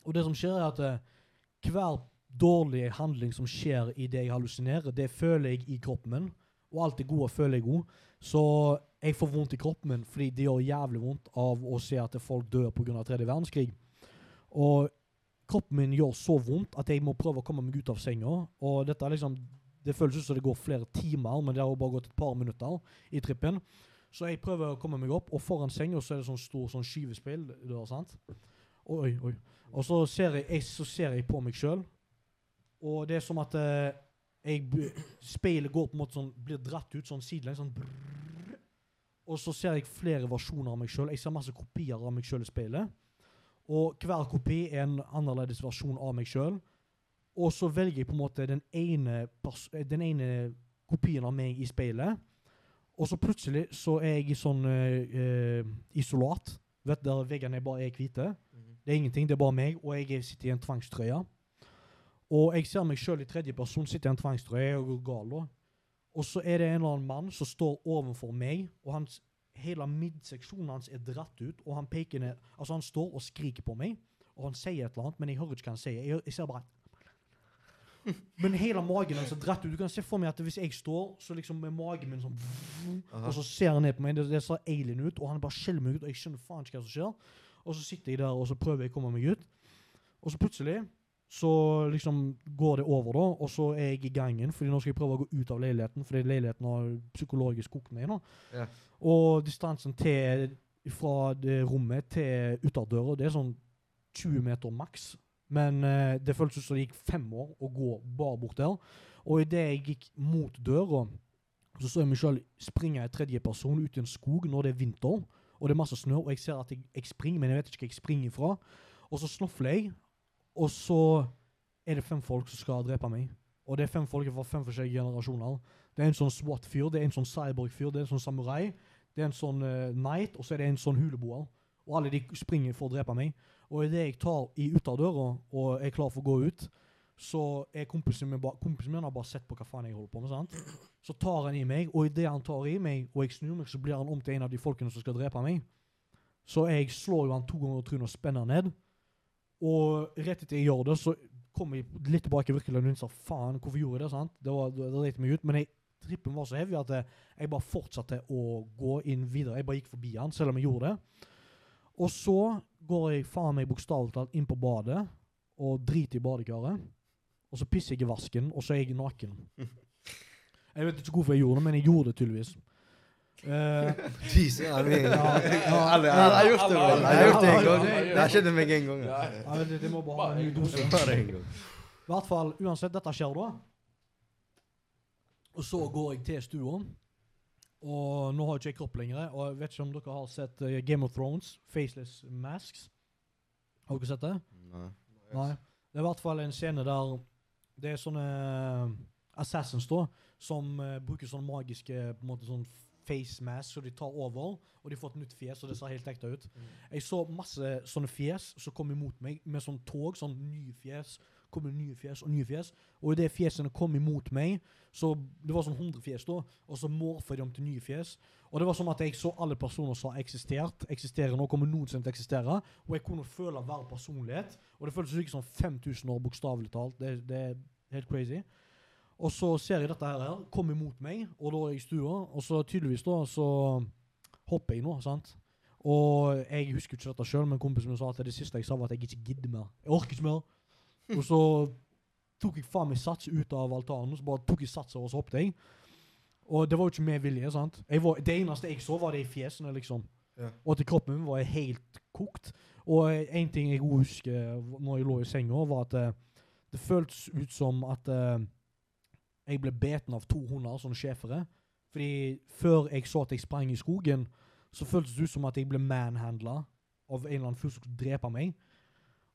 Og det som skjer, er at eh, hver dårlige handling som skjer i det jeg hallusinerer, det føler jeg i kroppen min. Og alt det gode føler jeg òg. Så jeg får vondt i kroppen min fordi det gjør jævlig vondt av å se at folk dør pga. tredje verdenskrig. Og kroppen min gjør så vondt at jeg må prøve å komme meg ut av senga. Og dette er liksom Det føles ut som det går flere timer, men det har bare gått et par minutter i trippen. Så jeg prøver å komme meg opp, og foran senga så er det sånn stor sånn skyvespill. Der, sant? Oi, oi. Og så ser jeg, jeg, så ser jeg på meg sjøl, og det er som at eh, jeg, speilet går på en måte sånn, blir dratt ut sånn sidelengs. Sånn brrrr. Og så ser jeg flere versjoner av meg sjøl. Jeg ser masse kopier av meg sjøl i speilet. Og hver kopi er en annerledes versjon av meg sjøl. Og så velger jeg på en måte den ene, eh, den ene kopien av meg i speilet. Og så plutselig så er jeg i sånn eh, isolat. Vet Der veggene bare er hvite. Det er ingenting, det er bare meg, og jeg er- sitter i en tvangstrøye. Og jeg ser meg sjøl i tredje person sitte i en tvangstrøye og går gal. da. Og så er det en eller annen mann som står overfor meg, og hans, hele midseksjonen hans er dratt ut. Og han peker ned Altså, han står og skriker på meg, og han sier et eller annet, men jeg hører ikke hva han sier. Jeg, jeg ser bare [LAUGHS] Men hele magen hans er dratt ut. Du kan se for meg at hvis jeg står, så liksom er magen min sånn Og så ser han ned på meg. Det, det ser alien ut, og han bare skjeller meg ut, og jeg skjønner faen ikke hva som skjer. Og så sitter jeg der og så prøver jeg å komme meg ut. Og så plutselig så liksom går det over, da, og så er jeg i gangen. fordi nå skal jeg prøve å gå ut av leiligheten, fordi leiligheten har psykologisk kokt meg. nå. Ja. Og distansen til fra det rommet til uterdøra, det er sånn 20 meter maks. Men uh, det føltes som det gikk fem år å gå bare bort der. Og idet jeg gikk mot døra, så så jeg meg sjøl springe i tredje person ut i en skog når det er vinter, og det er masse snø, og jeg ser at jeg, jeg springer, men jeg vet ikke hva jeg springer fra. Og så snofler jeg, og så er det fem folk som skal drepe meg. Og det er fem folk fra fem forskjellige generasjoner. Det er en sånn SWAT-fyr, det er en sånn cyborg-fyr, det er en sånn samurai, det er en sånn uh, knight, og så er det en sånn huleboer. Og alle de springer for å drepe meg. Og idet jeg tar i døra, og er klar for å gå ut, så er kompisen min, ba, kompisen min har bare sett på hva faen jeg holder på med. sant? Så tar han i meg, og idet han tar i meg, og jeg snur meg, så blir han om til en av de folkene som skal drepe meg. Så jeg slår jo han to ganger i trynet og spenner ned. Og rett etter jeg gjør det, så kommer jeg litt tilbake i virkeligheten og sa faen, hvorfor gjorde jeg det? sant? Det var, det dreit meg ut. Men jeg, trippen var så heavy at jeg, jeg bare fortsatte å gå inn videre. Jeg bare gikk forbi han, selv om jeg gjorde det. Og så går jeg faen meg bokstavelig talt inn på badet og driter i badekaret. Og så pisser jeg i vasken, og så er jeg naken. [LAUGHS] Jeg vet ikke hvorfor jeg gjorde det, men jeg gjorde det tydeligvis. [LAUGHS] Jesus, alle har gjort det. Jeg har gjort det en gang. Det har skjedd meg en gang. Det, må bare ha en ny dose. Bare en gang. I hvert fall, uansett, dette skjer da. Og så går jeg til stua. Og nå har jeg ikke jeg kropp lenger. Og jeg vet ikke om dere har sett uh, Game of Thrones, Faceless Masks. Har dere sett det? Nei. Nei. Det er i hvert fall en scene der det er sånne eh, assassins da, som uh, bruker sånne magiske på en måte sånn face mask, så de tar over, og de får et nytt fjes, og det ser helt ekte ut. Jeg så masse sånne fjes som kom imot meg, med sånn tog, sånn nye fjes, kommer nye fjes og nye fjes, og idet det fjesene kom imot meg, så det var sånn 100 fjes da, og så morfa de om til nye fjes, og det var sånn at jeg så alle personer som har eksistert, eksisterer nå, kommer noensinne til å eksistere, og jeg kunne føle hver personlighet, og det føltes ikke som 5000 år bokstavelig talt, det, det er helt crazy. Og så ser jeg dette her, her komme imot meg, og da er jeg i stua, og så tydeligvis da, så hopper jeg nå, sant? Og jeg husker ikke dette sjøl, men kompisen min sa at det siste jeg sa, var at jeg ikke gidder mer. Jeg orker ikke mer. Og så tok jeg faen meg sats ut av altanen, så bare tok jeg satser, og så hoppet jeg. Og det var jo ikke med vilje, sant? Jeg var, det eneste jeg så, var det i fjesene, liksom. Ja. Og at kroppen min var helt kokt. Og en ting jeg husker når jeg lå i senga, var at eh, det føltes ut som at eh, jeg ble beten av to hunder, sånne schæfere. Fordi før jeg så at jeg sprang i skogen, så føltes det ut som at jeg ble manhandla av en eller annen fyr som skulle drepe meg.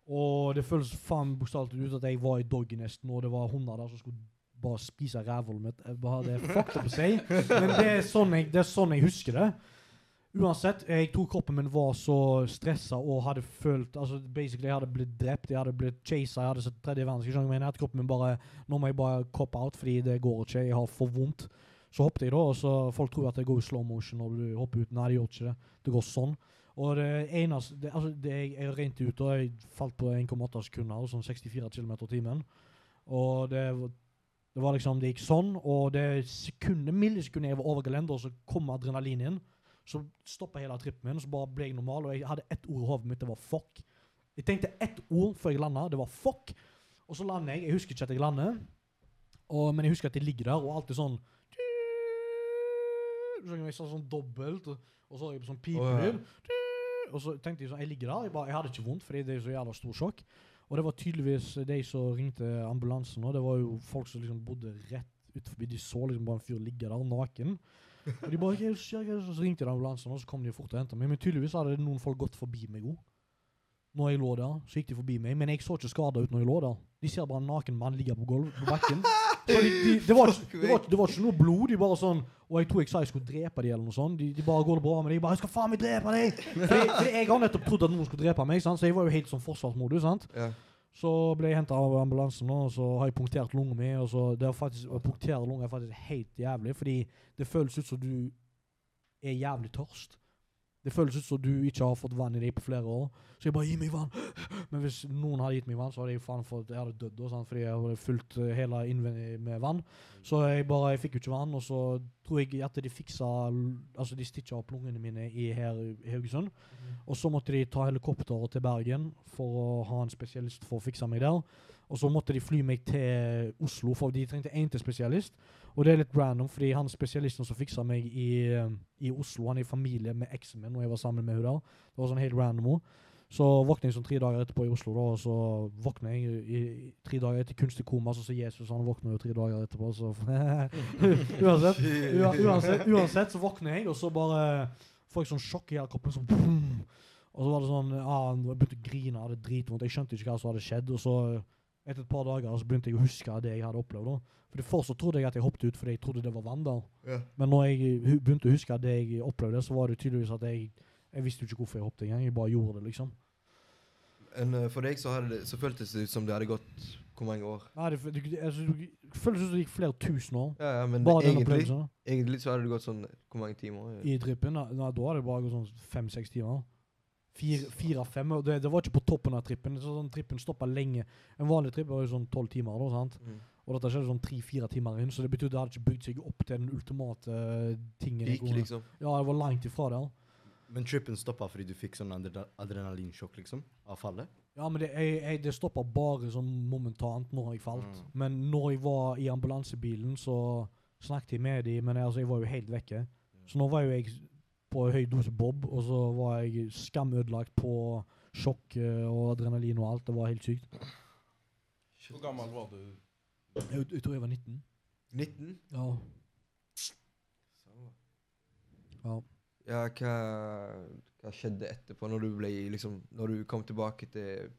Og det føles faen bokstavelig ut at jeg var i doggynesten, og det var hunder der som skulle bare spise rævhullet mitt. Jeg bare, er fucked up å si, men det er, sånn jeg, det er sånn jeg husker det. Uansett, jeg tror kroppen min var så stressa og hadde følt altså Basically, jeg hadde blitt drept, jeg hadde blitt chasa, jeg hadde sett tredje verdenskrig. jeg? At kroppen min bare Nå må jeg bare cop out, fordi det går ikke, jeg har for vondt. Så hoppet jeg, da, og så folk tror at det går i slow motion når du hopper ut. Nei, det gjør ikke det. Det går sånn. Og det eneste det, Altså, det, jeg, jeg rent ut, og jeg falt på 1,8 sekunder, sånn 64 km i timen. Og det, det var liksom Det gikk sånn, og det sekundet, millisekundet jeg var over gelenderet, så kom adrenalin inn. Så stoppa hele trippen min, og så bare ble jeg normal. Og jeg hadde ett ord i hodet mitt, det var fuck. Jeg tenkte ett ord før jeg landa, det var fuck. Og så lander jeg. Jeg husker ikke at jeg lander, og, men jeg husker at jeg ligger der, og alltid sånn jeg sa sånn dobbelt, og, så har jeg sånn pipelyd. Og så tenkte jeg sånn, jeg ligger der, jeg, bare, jeg hadde ikke vondt, fordi det er så jævla stor sjokk. Og det var tydeligvis de som ringte ambulansen, og det var jo folk som liksom bodde rett utenfor. De så liksom bare en fyr ligge der, naken. Og de bare, «Hva er skjer?» Hva er det som skjer?» Så ringte de ambulansen, og så kom de fort og hentet meg. Men tydeligvis hadde noen folk gått forbi meg òg. Når jeg lå der, så gikk de forbi meg, men jeg så ikke skada ut når jeg lå der. De ser bare en naken mann ligge på gulvet på bakken. [LAUGHS] Så de, de, det, var, ikke- det, var, ikke- det var ikke noe blod, de bare sånn Og jeg tror jeg sa jeg skulle drepe dem, eller noe sånt. De, de bare går det bra med deg? Jeg bare 'Jeg skal faen meg drepe deg!' [LAUGHS] Fordi, fordi jeg har nettopp trodd at noen skulle drepe meg, sant? så jeg var jo helt sånn forsvarsmodus. sant? Ja. Så ble jeg henta av ambulansen, og så har jeg punktert lunga mi. Og så det er faktisk, å punktere lunga er faktisk helt jævlig, fordi det føles ut som du er jævlig tørst. Det føles ut som du ikke har fått vann i deg på flere år. Så jeg bare 'gi meg vann'. Men hvis noen hadde gitt meg vann, så hadde jeg faen fått Jeg hadde dødd da, fordi jeg hadde fylt eh, hele innvendig med vann. Så jeg bare jeg fikk jo ikke vann, og så tror jeg at de fiksa Altså de stitcha opp lungene mine i her i Haugesund. Og så måtte de ta helikopter til Bergen for å ha en spesialist for å fikse meg der. Og så måtte de fly meg til Oslo, for de trengte én til spesialist. Og det er litt random, fordi han spesialisten som fiksa meg i, eh, i Oslo, han er i familie med eksen min, og jeg var sammen med henne der. Det var sånn helt random også. Så våkner jeg sånn tre dager etterpå i Oslo, da, og så våkner jeg i, i tre dager etter kunstig koma, så som Jesus han våkner jo tre dager etterpå, så [LAUGHS] uansett, uansett, uansett så våkner jeg, og så bare får jeg sånn sjokk i hele kroppen. Sånn, boom. og så var det sånn ah, Jeg begynte å grine, hadde dritvondt. Jeg skjønte ikke hva som hadde skjedd. Og så etter et par dager så begynte jeg å huske det jeg hadde opplevd. da. For Først så trodde jeg at jeg hoppet ut fordi jeg trodde det var vann der. Ja. Men når jeg begynte å huske det jeg opplevde, så var det tydeligvis at jeg Jeg visste jo ikke hvorfor jeg hoppet engang. Jeg bare gjorde det, liksom. En, eh, for deg så, det, så føltes det ut som det hadde gått hvor mange år? Nei, det, det, altså, det føltes ut som det gikk flere tusen år. Ja, ja, men egentlig, egentlig så hadde det gått sånn Hvor mange timer? I trippen? Nei, da hadde det bare gått sånn fem-seks timer. Fire- Fire-fem. det, det var ikke på toppen av trippen. Så sånn, trippen stoppa lenge. En vanlig tripp var jo sånn tolv timer. da, sant? Mm. Og dette skjedde sånn tre-fire timer inn, så det betydde det hadde ikke bygd seg opp til den ultimate eh, tingen. Gikk, liksom. Ja, det var langt ifra der. Men trippen stoppa fordi du fikk sånn adrenalinsjokk, liksom? Av fallet? Ja, men det, jeg, jeg, det stoppa bare sånn momentant når jeg falt. Mm. Men når jeg var i ambulansebilen, så snakket jeg med dem, men altså, jeg var jo helt vekke. Så nå var jo jeg på høy dose Bob, og så var jeg skamødelagt på sjokk eh, og adrenalin og alt. Det var helt sykt. Hvor gammel var du? Jeg, jeg tror jeg var 19. 19? Ja. ja. Ja, hva, hva skjedde etterpå, når du ble liksom Når du kom tilbake til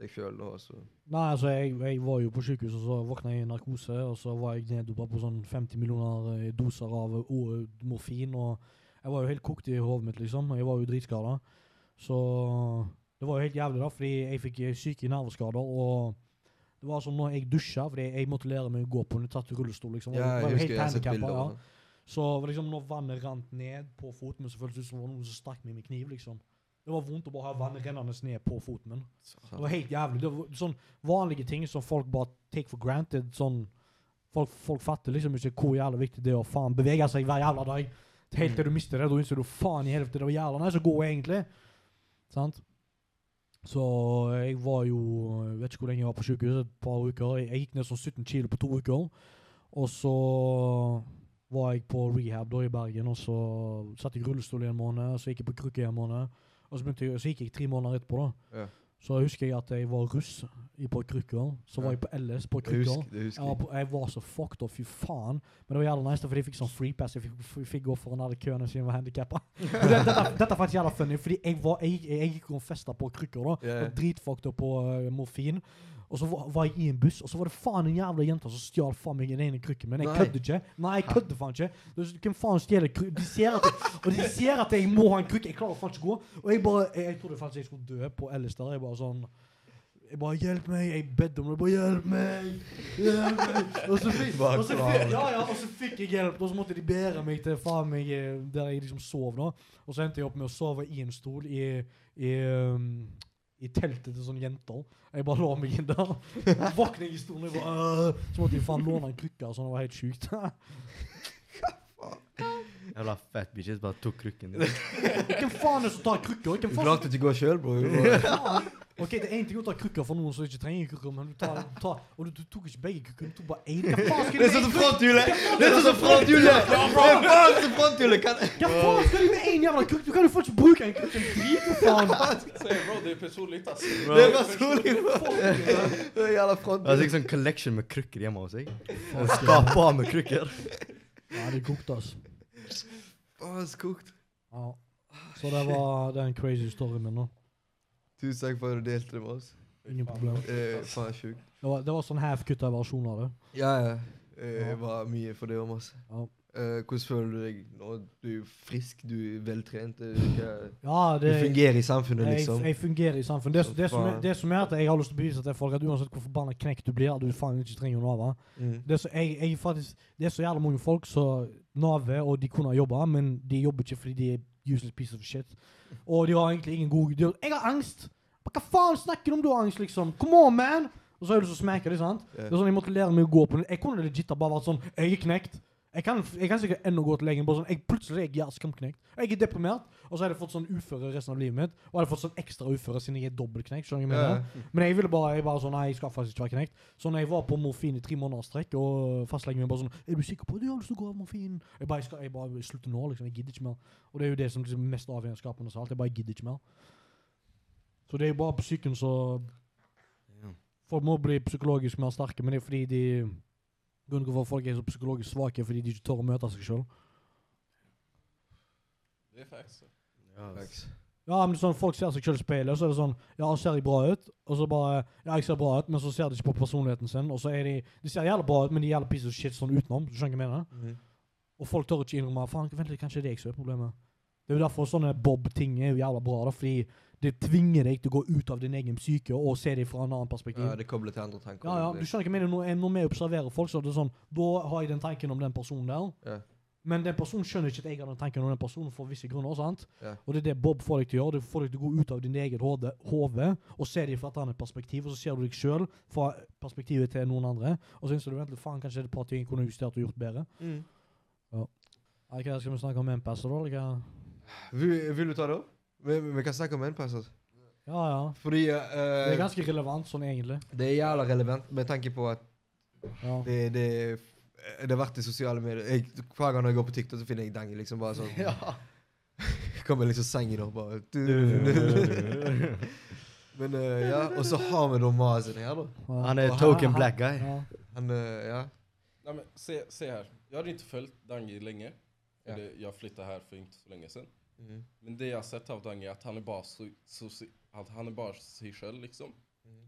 deg sjøl Nei, altså, jeg, jeg var jo på sykehus, og så våkna jeg i narkose, og så var jeg neddopa på sånn 50 millioner eh, doser av morfin, og jeg var jo helt kokt i hodet mitt, liksom. Jeg var jo dritskada. Så det var jo helt jævlig, da, fordi jeg fikk eh, syke nerveskader, og det var som når jeg dusja, fordi jeg måtte lære meg å gå på en tatt rullestol, liksom. Ja, jeg jeg husker jeg har sett bilder. ja. Så var liksom når vannet rant ned på foten min, så føltes det ut som noen som stakk meg med kniv, liksom. Det var vondt å bare ha vannet rennende ned på foten min. Det var helt jævlig. Det var sånn vanlige ting som folk bare take for granted. Sånn, folk, folk fatter liksom ikke hvor jævlig viktig det er å faen bevege seg hver jævla dag. Helt til du mister det, da innser du faen i helvete, det var jævla nice å gå egentlig. Sant? Så jeg var jo Jeg vet ikke hvor lenge jeg var på sykehuset. et par uker. Jeg, jeg gikk ned sånn 17 kilo på to uker. Og så var jeg på rehab da i Bergen, og så satt jeg i rullestol i en måned. Så gikk jeg på krykke i en måned. Og så, jeg, så gikk jeg tre måneder etterpå. da. Ja. så husker jeg at jeg var russ i på krykker. Så var Ja. jeg på LS på krykker. Jeg, husker, husker Jeg var, jeg. var så fucked off, fy faen. Men det var jævla nice, fordi jeg fikk sånn free pass. Jeg fikk, fikk gå foran alle køene siden jeg var handikappa. [LAUGHS] dette, dette er faktisk jævla funny, fordi jeg, var, jeg, jeg gikk og festa på krykker. da. Og dritfucked opp på uh, morfin. Og så var, var jeg i en buss, og så var det faen en jævla jente som stjal faen meg den ene krykken min. Jeg kødder ikke. Nei, jeg kødder faen ikke. Hvem faen stjeler krykker? De ser at jeg, og de ser at jeg må ha en krykke. Jeg klarer faen ikke gå. Og jeg bare Jeg, jeg trodde faktisk jeg skulle dø på der. Jeg bare sånn jeg bare 'Hjelp meg!' Jeg bedde om det. bare 'Hjelp meg!' Hjelp meg! Og så fikk, [LAUGHS] og så fikk, ja, ja, og så fikk jeg hjelp, og så måtte de bære meg til faen meg eh, der jeg liksom sov. nå. Og så endte jeg opp med å sove i en stol i, i, um, i teltet til sånne jenter. Jeg bare lå meg inn der. [LAUGHS] I stolen, jeg så måtte jeg faen låne en krykke. Sånn, det var helt sjukt. [LAUGHS] Jævla fat bitches bare tok krukken din. Hvem faen er det som tar krykker? Hvem Du faen klarte ikke å gå sjøl, bror. Faen? Ok, det er én ting å ta krykker for noen som ikke trenger krykker, men du tar, tar Og du, du tok ikke begge krykkene, du tok bare én. Hva faen skal Det de er sånn med som én krykke? fronthjulet! Det er sånn som fronthjulet! Det er faen som fronthjulet! Kan Hva faen skal de med én jævla krykke? Du kan jo fortsatt ikke bruke en krykke. Drit, for faen. Säg bro, det är personligt alltså. Det er personlig, bro. Det er jævla Jeg har fronthjul. sikkert sånn collection med krukker hjemme hos meg. En skap av med krukker. Ja, det kokte, altså. Faen, så kokt. Ja. Så det var den crazy storyen min nå. Tusen takk for at du delte det med oss. Ingen problem. Eh, faen sjukt. Det var, det var sånn half-kutta versjon av det. Ja, ja. Eh. Det var mye for det om oss. Ja. Eh, hvordan føler du deg nå? Du er frisk, du er veltrent. eh, hva- Ja, Du det fungerer i samfunnet, liksom. jeg fungerer i samfunnet. Det, det, som er, det som er at jeg har lyst til å bevise til folk at uansett hvor forbanna knekk du blir, at du faen ikke trenger å nave. Mm. Det er, så, jeg, jeg faktisk, det er så jævla mange folk som naver, og de kunne jobbe, jobba, men de jobber ikke fordi de er useless piece of shit. Og de har egentlig ingen gode dyr. Jeg har angst! Hva faen snakker du om du har angst, liksom? Come on, man! Og så er du så smeker det, sant? Yeah. Det er sånn, Jeg måtte lære meg å gå på den. Jeg kunne legit bare vært sånn Jeg er knekt. Jeg kan, jeg kan sikkert ennå gå til legen. Bare sånn, jeg, plutselig er jeg skamknekt. Jeg er deprimert, og så har jeg fått sånn uføre resten av livet mitt. Og jeg hadde fått sånn ekstra uføre siden jeg er dobbeltknekt. skjønner du hva jeg mener? Men jeg ville bare, jeg bare sånn, nei, jeg skal faktisk ikke være knekt. Så når jeg var på morfin i tre måneder strekk, og fastlegen min bare sånn, er du sikker på at du har lyst til å gå av morfin? Jeg bare, jeg skal, jeg bare slutter nå, liksom, jeg gidder ikke mer. Og det er jo det som liksom mest avgjørende skapende av alt, jeg bare gidder ikke mer. Så det er jo bare på psyken så folk må bli psykologisk mer sterke, men det er fordi de, grunnen til hvorfor folk er så psykologisk svake, fordi de ikke tør å møte seg selv. Det är faktiskt. Ja, Facts. Ja, men det er sånn, folk ser seg selv i speilet, og så er det sånn, ja, ser jeg bra ut? Og så bare, ja, jeg ser bra ut, men så ser de ikke på personligheten sin, og så er de, de ser jævlig bra ut, men de er jævla piece of shit sånn utenom, du skjønner hva jeg mener? Mhm. Og folk tør ikke innrømme, faen, vent litt, kanskje det er jeg som er problemet. Det er jo derfor sånne Bob-ting er jo jævla bra, da, fordi det tvinger deg til å gå ut av din egen psyke og se det fra en annen perspektiv. Ja, det kobler til andre tanker. Ja, ja, du skjønner ikke, mener, når, når vi observerer folk, så er det sånn, da har jeg den tanken om den personen der, Ja. men den personen skjønner ikke at jeg har den tanken om den personen for visse grunner, sant? Ja. Og det er det Bob får deg til å gjøre, det får deg til å gå ut av din egen hode, og se det fra et annet perspektiv, og så ser du deg selv fra perspektivet til noen andre, og så innser du, vent litt, faen, kanskje det er et par ting jeg kunne justert og gjort bedre. Mm. Ok, skal vi snakke om M-passer da. Vil, vil du ta det opp? Vi, vi kan snakke om en-passer. Ja, ja. Fordi Det eh, er ganske relevant sånn egentlig. det er jævla relevant med tanke på at Ja. det, det, det har vært i sosiale medier. Jeg, hver gang jeg går på TikTok, så finner jeg Dangi liksom bare sånn [LAUGHS] Kommer liksom sengen opp bare [LAUGHS] Men eh, ja, og så har vi da Mazen her, da. Han er token black guy. Ja. Han, eh, ja. Nej, men se, se här. Jag hade inte följt Dangi länge. Ja. det, jag flyttade här för inte så länge sedan. Mhm. Men det jeg har sett av Dang, er at han er bare, så, så, at han er bare seg selv, liksom.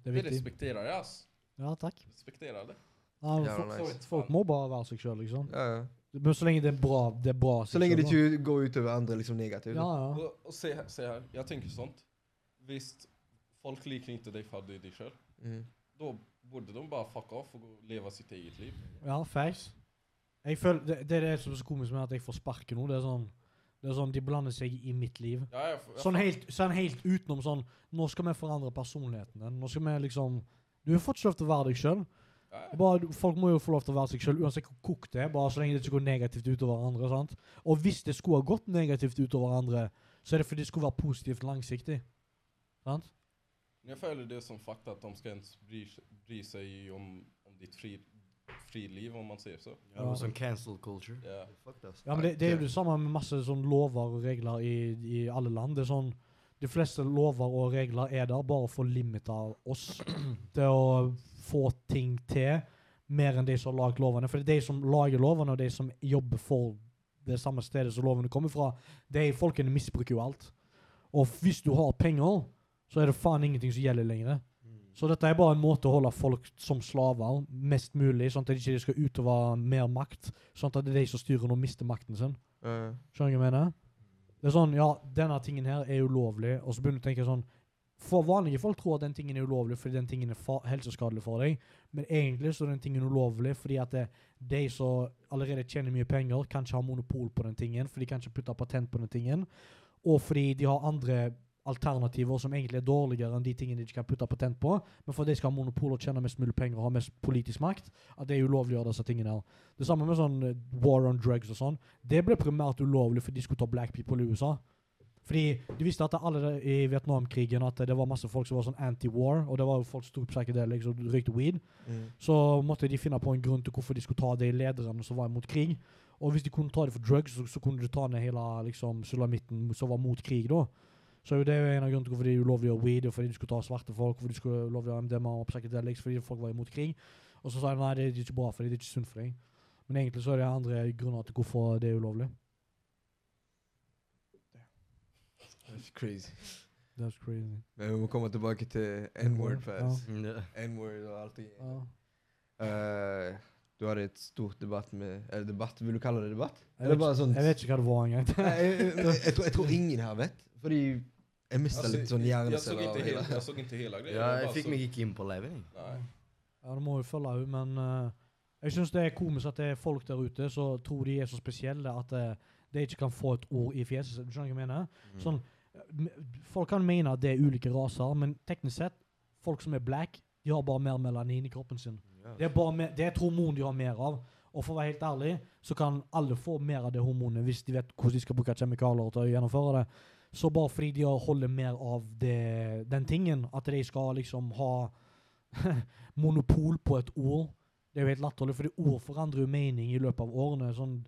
Det er Det respekterer jeg, ass. Ja, takk. Respekterer det. Ja, Jævla folk, nice. folk må bare være seg selv, liksom. ja, ja. Men så lenge det er bra, det er bra Så lenge det ikke går utover andre liksom negativt. Ja, ja. Og, og se, här- se her, jeg tenker sånt. Visst, folk liker ikke deg for deg sjøl, mm. da. Borde de bare fuck off og leve sitt eget liv. Ja, facts. Jeg føler, det, det er det som er så komisk med at jeg får sparken nå. Det er sånn, det er sånn de blander seg i mitt liv. Ja, jeg, jeg, Sånn helt, sånn helt utenom sånn Nå skal vi forandre personligheten din. Nå skal vi liksom Du har fått lov til å være deg sjøl. Folk må jo få lov til å være seg sjøl uansett hvor kokt det er, bare så lenge det ikke går negativt utover andre. sant? Og hvis det skulle ha gått negativt utover andre, så er det fordi det skulle være positivt langsiktig. Sant? Jeg føler det som fakta at de skal ens bry, bry seg om, om ditt fri, friliv om man sier så. Ja, det sånn cancel culture. Ja. Fuck det, ass. Ja, men det, det er jo det samme med masse sånn lover og regler i, i alle land. Det er sånn de fleste lover og regler er der bare for å limite oss [CLEARS THROAT] til å få ting til, mer enn de som har lagd lovene. For det er de som lager lovene, og de som jobber for det samme stedet som lovene kommer fra, de folkene misbruker jo alt. Og hvis du har penger, så er det faen ingenting som gjelder lenger. Så dette er bare en måte å holde folk som slaver mest mulig, sånn at de ikke skal utøve mer makt. Sånn at det er de som styrer nå, mister makten sin. Uh. Skjønner du hva jeg mener? Det er sånn, ja, denne tingen her er ulovlig, og så begynner du å tenke sånn For vanlige folk tror at den tingen er ulovlig fordi den tingen er helseskadelig for deg, men egentlig så er den tingen ulovlig fordi at det, de som allerede tjener mye penger, kan ikke ha monopol på den tingen, for de kan ikke putte patent på den tingen, og fordi de har andre alternativer som egentlig er dårligere enn de tingene de ikke kan putte patent på, men for at de skal ha monopol og tjene mest mulig penger og ha mest politisk makt, at det er ulovlig å gjøre disse tingene her. Det samme med sånn eh, war on drugs og sånn. Det ble primært ulovlig fordi de skulle ta black people i USA. Fordi de visste at alle i Vietnamkrigen at det var masse folk som var sånn anti-war, og det var jo folk som tok psychedelics og røykte weed. Mm. Så måtte de finne på en grunn til hvorfor de skulle ta de lederne som var imot krig. Og hvis de kunne ta det for drugs, så, så kunne de ta ned hele liksom, sulamitten som var mot krig da. Så er det er jo en av grunnene til hvorfor de ulovlige å weed, og fordi de skulle ta svarte folk, hvorfor de skulle lovlig å MDMA og psychedelics, fordi folk var imot krig. Og så sa de nei, det er ikke bra for dem, det er ikke sunt for deg. Men egentlig så er det andre grunner til hvorfor det er ulovlig. That's crazy. That's crazy. Men vi må komme tilbake til N-word fast. Mm, ja. N-word og alt det. Ja. uh, du hadde et stort debatt med Eller debatt, vil du kalle det debatt? Jeg, vet, sånn jeg vet ikke hva det var engang. Jeg, jeg, jeg, jeg tror ingen her vet. Fordi jeg mista altså, litt sånn jag, såg hjerneceller jeg av hela, hele jag såg inte hela ja, jeg fikk meg ikke inn på liven. Ja, det må jo følge henne, men uh, jeg syns det er komisk at det er folk der ute som tror de er så spesielle at uh, de ikke kan få et ord i fjeset sitt. Du skjønner hva jeg mener? Mm. Sånn, eh, folk kan mene at det er ulike raser, men teknisk sett, folk som er black, de har bare mer melanin i kroppen sin. Yes. Det er, bare me- det er et hormon de har mer av. Og for å være helt ærlig, så kan alle få mer av det hormonet hvis de vet hvordan de skal bruke kjemikalier til å gjennomføre det. Så bare fordi de holder mer av det, den tingen, at de skal liksom ha [LAUGHS] monopol på et ord, det er jo helt latterlig, fordi ord forandrer jo mening i løpet av årene. Sånn,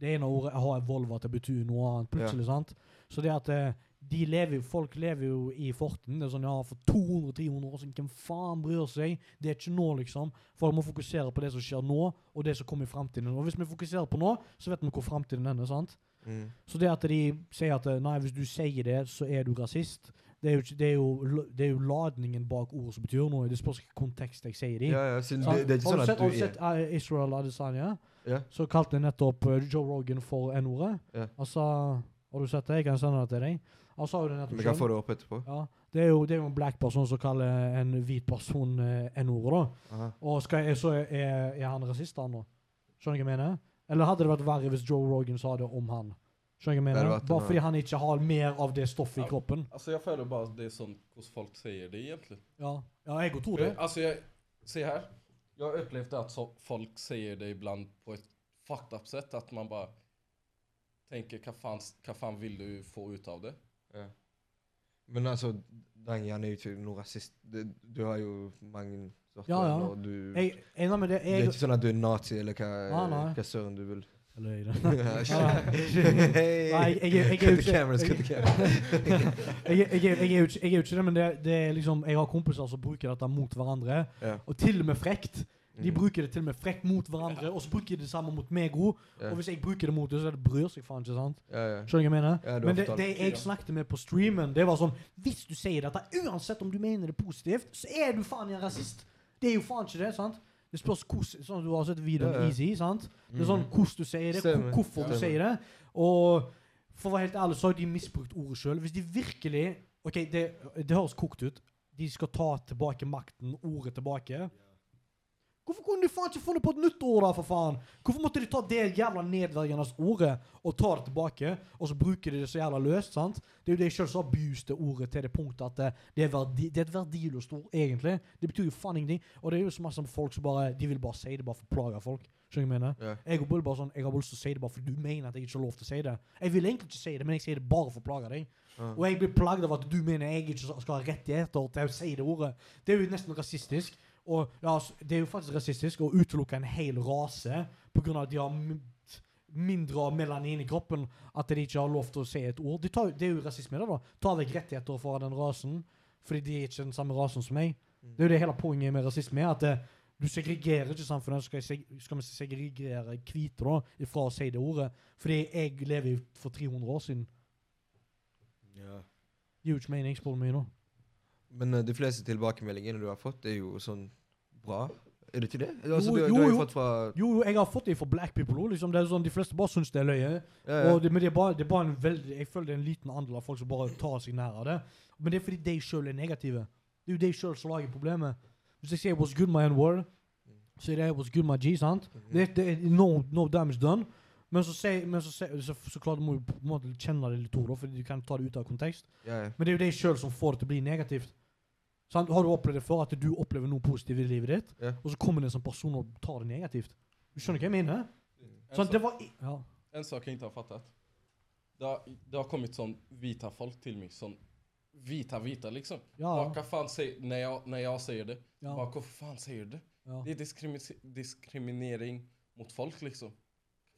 det ene ordet har evolva til å bety noe annet plutselig, sant? Så det at eh, de lever, folk lever jo i forten. Det er sånn, ja, for 200-300 år siden, hvem faen bryr seg? Det er ikke nå, liksom. Folk må fokusere på det som skjer nå, og det som kommer i fremtiden. Og hvis vi fokuserer på nå, så vet vi hvor fremtiden ender, sant? Mm. Så det at de sier at nei, hvis du sier det, så er du rasist, det er ikke, det er jo, det er jo ladningen bak ordet som betyr noe. Det spørs hvilken kontekst jeg sier det i. Ja, ja, det, det er ikke sånn at du har du sett eh, Israel Adesanya? Ja. Så kalte jeg nettopp eh, Joe Rogan for N-ordet. Ja. Altså, har du sett det? Jeg kan sende det til deg. Han sa jo det nettopp Vi kan få det opp etterpå. Ja, det er, jo, det er jo en black person som kaller en hvit person eh, N-ordet, da. Aha. Og jeg, så er, er han rasist, han da? Skjønner du hva jeg mener? Eller hadde det vært verre hvis Joe Rogan sa det om han? Skjønner jeg mener? Bare noe- fordi han ikke har mer av det stoffet i kroppen. Altså, Jeg føler bare det som hvordan folk sier det egentlig. Ja, ja jeg tror det. Altså, jeg, se her. Jeg har opplevd at så, folk sier det ibland på et fucked up-sett. At man bare tenker hva fan, hva faen vil du få ut av det? Men altså, den er jo ikke noe rasist. Det, du har jo mange Ja, ja. Du, Jeg, jeg, nei, men det, det er ikke sånn at du er nazi, eller hva, Ah, hva søren du vil. Eller er det? [LAUGHS] Jeg, jeg, jeg, er jo ikke jeg, jeg, jeg, jeg, jeg det, men det, det er liksom, jeg har kompiser som bruker dette mot hverandre. Ja. Og til og med frekt. De Mm. bruker det til og med frekt mot hverandre, og så bruker de det samme mot meg òg. Og hvis jeg bruker det mot det, så er det bryr seg faen ikke, sant? Ja, ja. Skjønner du hva jeg mener? Men det, det jeg snakket med på streamen, det var sånn Hvis du sier dette, uansett om du mener det positivt, så er du faen en rasist. Det er jo faen ikke det, sant? Det spørs hvordan Sånn du har sett videoen Ja, ja. Easy, sant? Det er Mm. sånn hvordan du sier det, hvor- hvorfor du sier det. Og for å være helt ærlig, så har de misbrukt ordet sjøl. Hvis de virkelig OK, det, det høres kokt ut. De skal ta tilbake makten, ordet tilbake. Hvorfor kunne de faen ikke funnet på et nytt ord, da, for faen? Hvorfor måtte de ta det jævla nedverdigende ordet og ta det tilbake, og så bruker de det så jævla løst, sant? Det er jo det jeg sjøl har abused det ordet til det punktet at det, det, er verdi, det er et verdiløst ord, egentlig. Det betyr jo faen ingenting. Og det er jo så masse folk som bare De vil bare si det bare for å plage folk. Skjønner jeg mener? Ja. Jeg, har bare sånn, jeg har bare lyst til å si det bare fordi du mener at jeg ikke har lov til å si det. Jeg vil egentlig ikke si det, men jeg sier det bare for å plage deg. Ja. Og jeg blir plagd av at du mener jeg ikke skal ha rettigheter til å si det ordet. Det er jo nesten rasistisk. Og ja, det er jo faktisk rasistisk å utelukke en hel rase pga. at de har mindre melanin i kroppen at de ikke har lov til å si et ord. De tar, det er jo rasisme, det da. Ta vekk rettigheter fra den rasen, fordi de er ikke den samme rasen som meg. Mm. Det er jo det hele poenget med rasisme, at det, du segregerer ikke samfunnet. Skal, seg, skal vi segregere hvite da, ifra å si det ordet. Fordi jeg lever for 300 år siden. Ja. Det gir jo ikke mening, spør du meg nå. Men eh, de fleste tilbakemeldingene du har fått, er jo sånn bra. Er det ikke det? Altså, Jo, du, jo, du har jo jo. Jo, jo, jeg har fått det fra black people. Liksom. Det er sånn, de fleste bare syns det er løye. ja, ja. Det, men det er, bare, det er bare en veldig Jeg føler det er en liten andel av folk som bare tar seg nær av det. Men det er fordi de sjøl er negative. Det er jo de sjøl som lager problemet. Hvis jeg sier 'what's good my own word', så er det 'what's good my g', sant? Mhm. Det, det er no, no damage done. Men så, se, men så, se, så, så klart du må jo på en måte kjenne det litt for du kan ta det ut av kontekst. ja, ja. Men det er jo de sjøl som får det til å bli negativt. Sant? Har du opplevd det før, at du opplever noe positivt i livet ditt, Ja. og så kommer det en sånn person og tar det negativt? Du skjønner hva jeg mener? En, Sånn, det var ja. en sak jeg ikke har fattet. Det har, det har kommet sånn vita folk til meg. Sånn vita, vita, liksom. Ja, Hva, faen sier Når jeg, når jeg sier det, ja, hva, faen sier du det? ja. Det er diskrimi- diskriminering mot folk, liksom.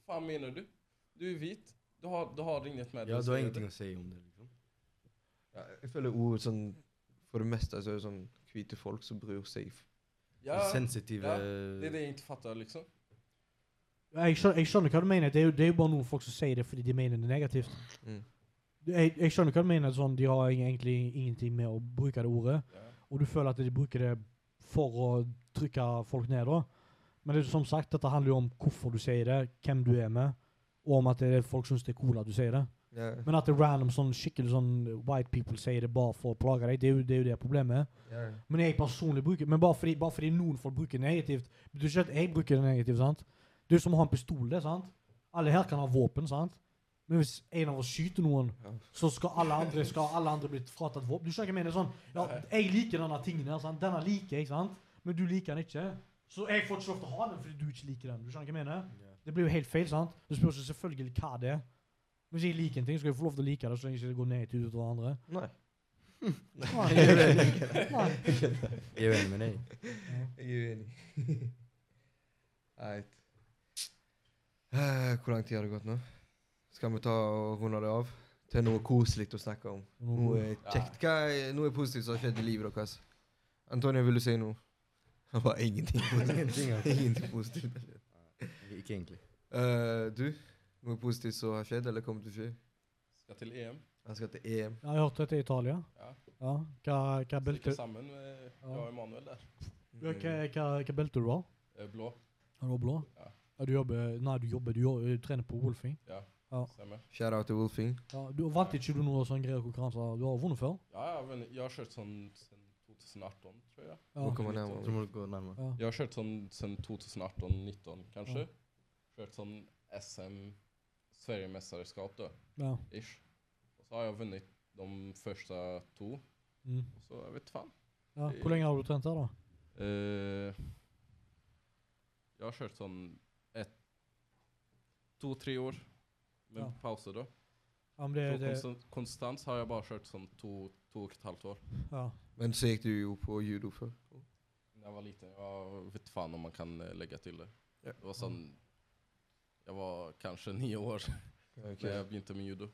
Hva faen mener du? Du er hvit. Du har, du har inget med det ja, du har ingenting å si om det, liksom. ja. Jeg føler ord sånn For det meste så er det sånn hvite folk som bryr seg. Ja, Sensitive ja, det er det jeg ikke fatter, liksom. Jeg skjønner, jeg skjønner hva du mener. Det er, jo, det er jo bare noen folk som sier det fordi de mener det negativt. Mm. Jeg, jeg skjønner hva du mener. Sånn, de har egentlig ingenting med å bruke det ordet. Ja. Og du føler at de bruker det for å trykke folk ned. da. Men det er som sagt, dette handler jo om hvorfor du sier det, hvem du er med, og om at det er folk syns det er cool at du sier det. Yeah. Men at det er random sånn skikkelig sånn white people sier det bare for å plage deg, det er jo det, er jo det problemet Yeah. Men jeg personlig bruker Men bare fordi, bare fordi noen folk bruker det negativt, betyr ikke at jeg bruker det negativt. sant? Det er jo som å ha en pistol. det, sant? Alle her kan ha våpen. sant? Men hvis en av oss skyter noen, så skal alle andre skal alle andre bli fratatt våpen. Du skjønner hva jeg mener? sånn, ja, Jeg liker denne tingen her, sant? denne liker jeg, sant? men du liker den ikke. Så jeg får ikke lov til å ha den fordi du ikke liker den. Du skjønner hva jeg mener? Det blir jo helt feil. sant? Du spør seg selvfølgelig hva det er. Hvis jeg liker en ting, skal jeg få lov til å like det så lenge ikke det går ned utover andre. Nei. Nei. Nei. Jeg er uenig med deg. Jeg er uenig. Right. Eh, Hvor lang tid har det gått nå? Skal vi ta og runde det av? Til noe koselig å snakke om. Noe kjekt. Hva er noe positivt som har skjedd i livet deres? Antonio, vil du si noe? Han bare ingenting positivt. Ingenting, altså. ingenting positivt. Ikke egentlig. Eh, du? Noe positivt som har skjedd, eller kommer til å skje? Skal til EM. Jeg skal til EM. Jeg har hørt dette i Italia. Ja. Ja. Hva, hva Sitter Stikker sammen med Ja. jeg og Emanuel der. hva, hva, hva, hva belte du har? Eh, Blå. Er du blå? Ja. Ja, du jobber Nei, du jobber, du, jobber, du trener på Wolfing. Ja, Ja. stemmer. Shout out til Wolfing. Ja, du Vant ikke du noen sånne greier konkurranser? Du har vunnet før? Ja, jeg, ikke, jeg har kjørt sånn siden 2018, tror jeg. Ja. Må du nærmere. ja. Jeg har kjørt sånn siden 2018-19, kanskje. Kjørt sånn SM Sverigemesterskap, da. ja. Ish. Og så har jeg vunnet de første to. Mm. Så jeg vet faen. ja. Hvor lenge har du trent her, da? Uh, jeg har kjørt sånn ett To-tre år med Ja. pause, da. Ja, men det, det konstant, konstant har jeg bare kjørt sånn to, to og et halvt år. ja. Men så gikk du jo på judo før. Da jeg var liten. Jeg vet faen om man kan eh, legge til det. Ja. Det var sånn Jeg var kanskje [LAUGHS] ni år Ok. da jeg begynte med judo.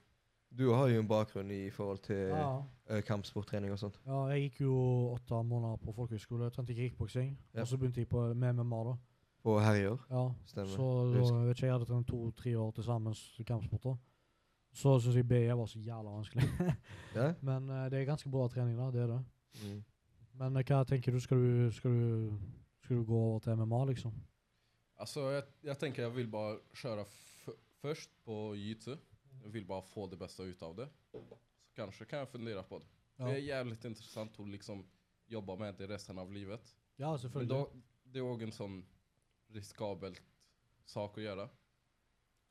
Du har jo en bakgrunn i forhold til ja. eh, kampsporttrening og sånt. Ja, jeg gikk jo åtte måneder på folkehøyskole. Trente kickboksing. Ja. Og så begynte jeg på, med MMA, da. På Herjer. Ja. Stemmer. Så da, jeg vet ikke, jeg hadde trent to-tre år til sammen s- kampsporter. Så syns jeg BE var så jævla vanskelig. [LAUGHS] Ja? Men uh, det er ganske bra trening, da. Det er det. Mm. Men uh, hva tenker du? Skal du, skal du, skal du gå over til MMA, liksom? Altså, jeg, jag tenker jeg vil bare köra först på jiu-jitsu. Jeg vil bare få det bästa ut av det. Så kanskje kan jeg fundere på det. Ja, Det er jævlig interessant å liksom jobbe med det resten av livet. ja Men selvfølgelig. da, det er òg en sånn riskabelt sak å gjøre.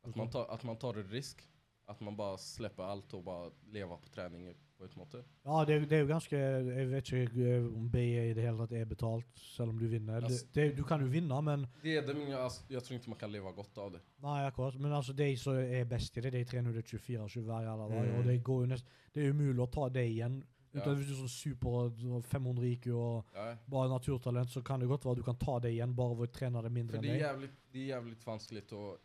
At man, tar, at man tar en risk. At man bare slipper alt og bare lever på trening på en måte. Ja, det, er- det er jo ganske Jeg vet ikke eh, om BE i det hele tatt er betalt, selv om du vinner. Altså- det, du kan jo vinne, men Det er det, men jeg, altså, jeg tror ikke man kan leve godt av det. Nei, akkurat. Men altså, de som er best i det, de trener jo det 24-7 hver jævla dag. Mm. Og det går jo nest, det er umulig å ta det igjen. Ja. Uten at Hvis du er sånn super 500 IQ og Ja. bare naturtalent, så kan det godt være at du kan ta det igjen bare ved å trene det mindre enn det er deg. jævlig, det er jævlig vanskelig å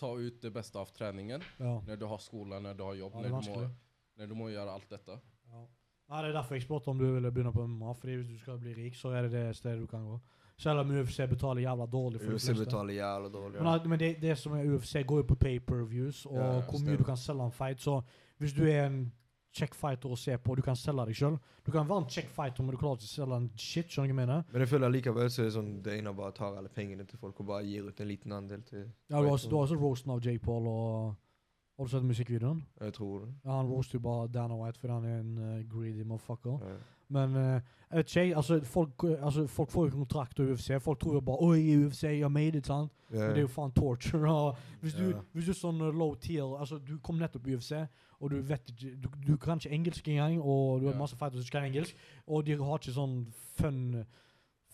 ta ut det beste av treningen Ja. når du har skole, når du har jobb, Ja, er du må, når, när du må gjøre alt dette. Ja. Nei, Det er derfor jeg spurte om du ville begynne på MMA. Fordi hvis du skal bli rik, så er det det stedet du kan gå. Selv om UFC betaler jævla dårlig for UFC betaler jævla dårlig. Men, men det, det som er UFC, går jo på pay-per-views, og Ja, ja, hvor mye du kan selge en fight. Så hvis du er en check fighter å se på, du kan selge deg sjøl. Du kan være en check fighter, men du klarer ikke å selge en shit. Skjønner du hva jeg mener? Men jeg føler likevel så er det sånn det ene bare tar alle pengene til folk og bare gir ut en liten andel til Ja, du har, også roasten av J. Paul og Har du sett musikkvideoen? Jeg tror det. Ja, Han roaster jo bare Dana White fordi han er en uh, greedy motherfucker. Ja. Men uh, jeg vet ikke, altså folk, altså folk får jo kontrakt og UFC. Folk tror jo bare 'Oi, UFC, jeg made it', sant? Ja. Men det er jo faen torture. Hvis, du, hvis du er sånn low tier Altså, du kom nettopp i UFC, og du vet ikke Du, du kan ikke engelsk engang, og du har masse fighters som ikke kan engelsk, og de har ikke sånn fun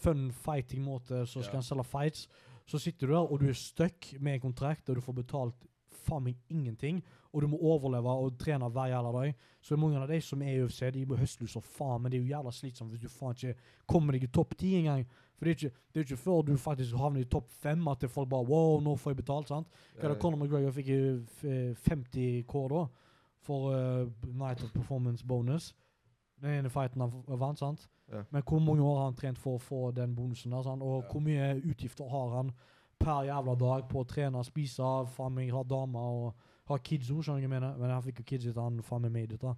Fun fighting-måte som skal selge fights. Så sitter du der, og du er stuck med en kontrakt, og du får betalt faen meg ingenting, og du må overleve og trene hver jævla dag. Så mange av de som er i UFC, de må høsle som faen, men det er jo jævla slitsomt hvis du faen ikke kommer deg i topp ti engang. For det er ikke, det er ikke før du faktisk havner i topp fem at det folk bare Wow, nå får jeg betalt, sant? Hva er Conor McGregor fikk 50 K da, for uh, Night of Performance bonus. Den ene fighten han vant, sant? Ja. Men hvor mange år har han trent for å få den bonusen der, sant? Og Ja. hvor mye utgifter har han per jævla dag på å trene, spise, faen meg ha damer og ha kids òg, skjønner du hva jeg mener? Men jeg fikk jo kids etter han faen meg made it, da.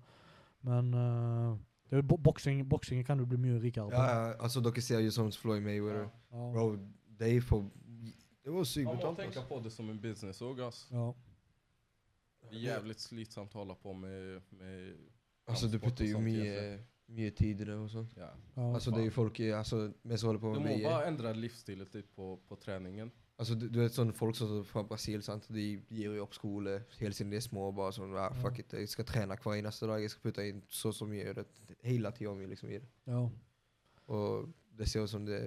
Men uh, det jo boksing, boksing kan du bli mye rikere på. Ja, ja, altså dere ser jo sånn Floyd Mayweather. Ja. Bro, de får Det var sykt Man må tenke på det som en business òg, Ass. Ja. Det er jævlig slitsomt å holde på med, med Altså, du putter jo mye, mye tid i det og sånt. ja. Ja. Altså, det er jo folk Altså, vi som holder på med Du må bare endre ändra livsstilen litt på, på träningen. Altså, du, du vet sånne folk som fra Brasil, sant? de gir jo opp skole helt siden de er små. Bare sånn, ja, fuck it, jeg skal trene hver eneste dag, jeg skal putte inn så og så mye det, hele tida mi liksom i det. ja. Og det ser ut som det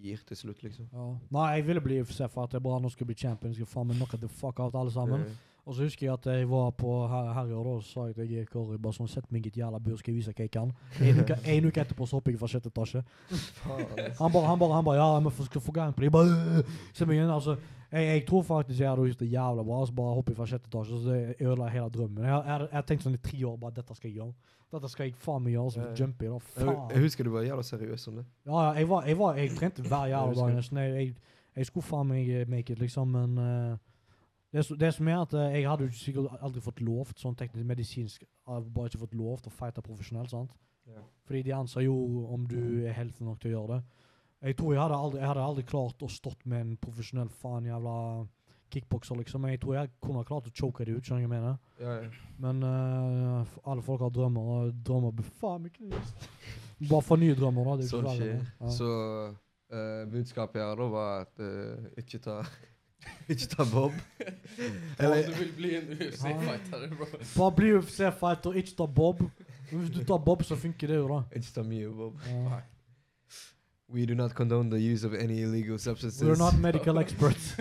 gir til slutt, liksom. Ja. Nei, jeg ville bli for at det er bra nå skal bli champion. Skal faen meg knocke the fuck out alle sammen. Det- Og så husker jeg at jeg var på da, og så sa jeg til Kåre bare sånn Sett meg i et jævla bur, skal jeg vise hva jeg kan. En uke, [LAUGHS] en uke etterpå så hopper jeg fra sjette etasje. Han bare, han bare, han bare Ja, vi skal få gang på det. Jeg bare «Øh!» Se meg inn, altså. Jeg, jeg tror faktisk jeg hadde gjort det jævla bra. Så bare hoppe fra sjette etasje, så det ødela hele drømmen. Jeg, jeg, jeg har tenkt sånn i tre år bare dette skal jeg gjøre. Dette skal jeg faen meg gjøre. Så jeg jumper jeg da. faen. jeg husker du var jævla seriøs om det. Ja, jeg var, jeg var, jeg trente hver jævla dag nesten. Jeg, jeg, skulle faen meg make it, liksom, men eh, det, det som er at eh, jeg hadde jo sikkert aldri fått lov, sånn teknisk medisinsk, bare ikke fått lov til å fighte profesjonelt, sant? Ja. Fordi de anser jo om du er helten nok til å gjøre det. Jeg tror jeg hadde aldri, jeg hadde aldri klart å stått med en profesjonell faen jævla kickbokser, liksom. Jeg tror jeg kunne ha klart å choke det ut, skjønner du hva jeg mener? Ja, ja. Men uh, alle folk har drømmer, og drømmer blir faen meg knust. Bare for nye drømmer, da. Det er Sånn skjer. Så uh, budskapet her da var at uh, ikke ta [LAUGHS] Ikke ta Bob. Eller, du vil bli en UFC-fighter, bro. Bare bli UFC-fighter, ikke ta Bob. Men hvis du tar Bob, så funker det jo, da. Ikke ta mye Bob. Ja. We do not condone the use of any illegal substances. We're not medical experts. [LAUGHS]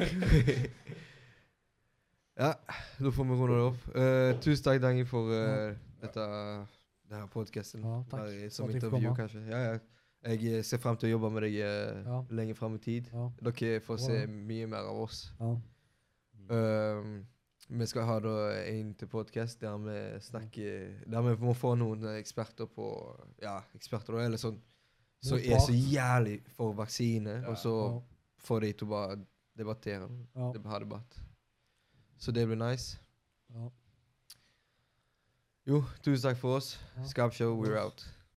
ja, da får vi runde det opp. Uh, tusen takk, Dangi, for uh, dette denne podcasten. Ja, takk som intervju, kanskje. Ja, ja. Jeg eh, ser frem til å jobbe med deg eh, Ja. lenge frem i tid. Ja. Dere får se mye mer av oss. Ja. Um, vi skal ha da en til podkast der vi snakker Der vi må få noen eksperter på Ja, eksperter da, eller sånn som er så jævlig for vaksine, Ja. og så Ja. få de til å bare debattere. Ja. Det- Ha debatt. Så det blir nice. Ja. Jo, tusen takk for oss. Ja. Skap Show, we're out.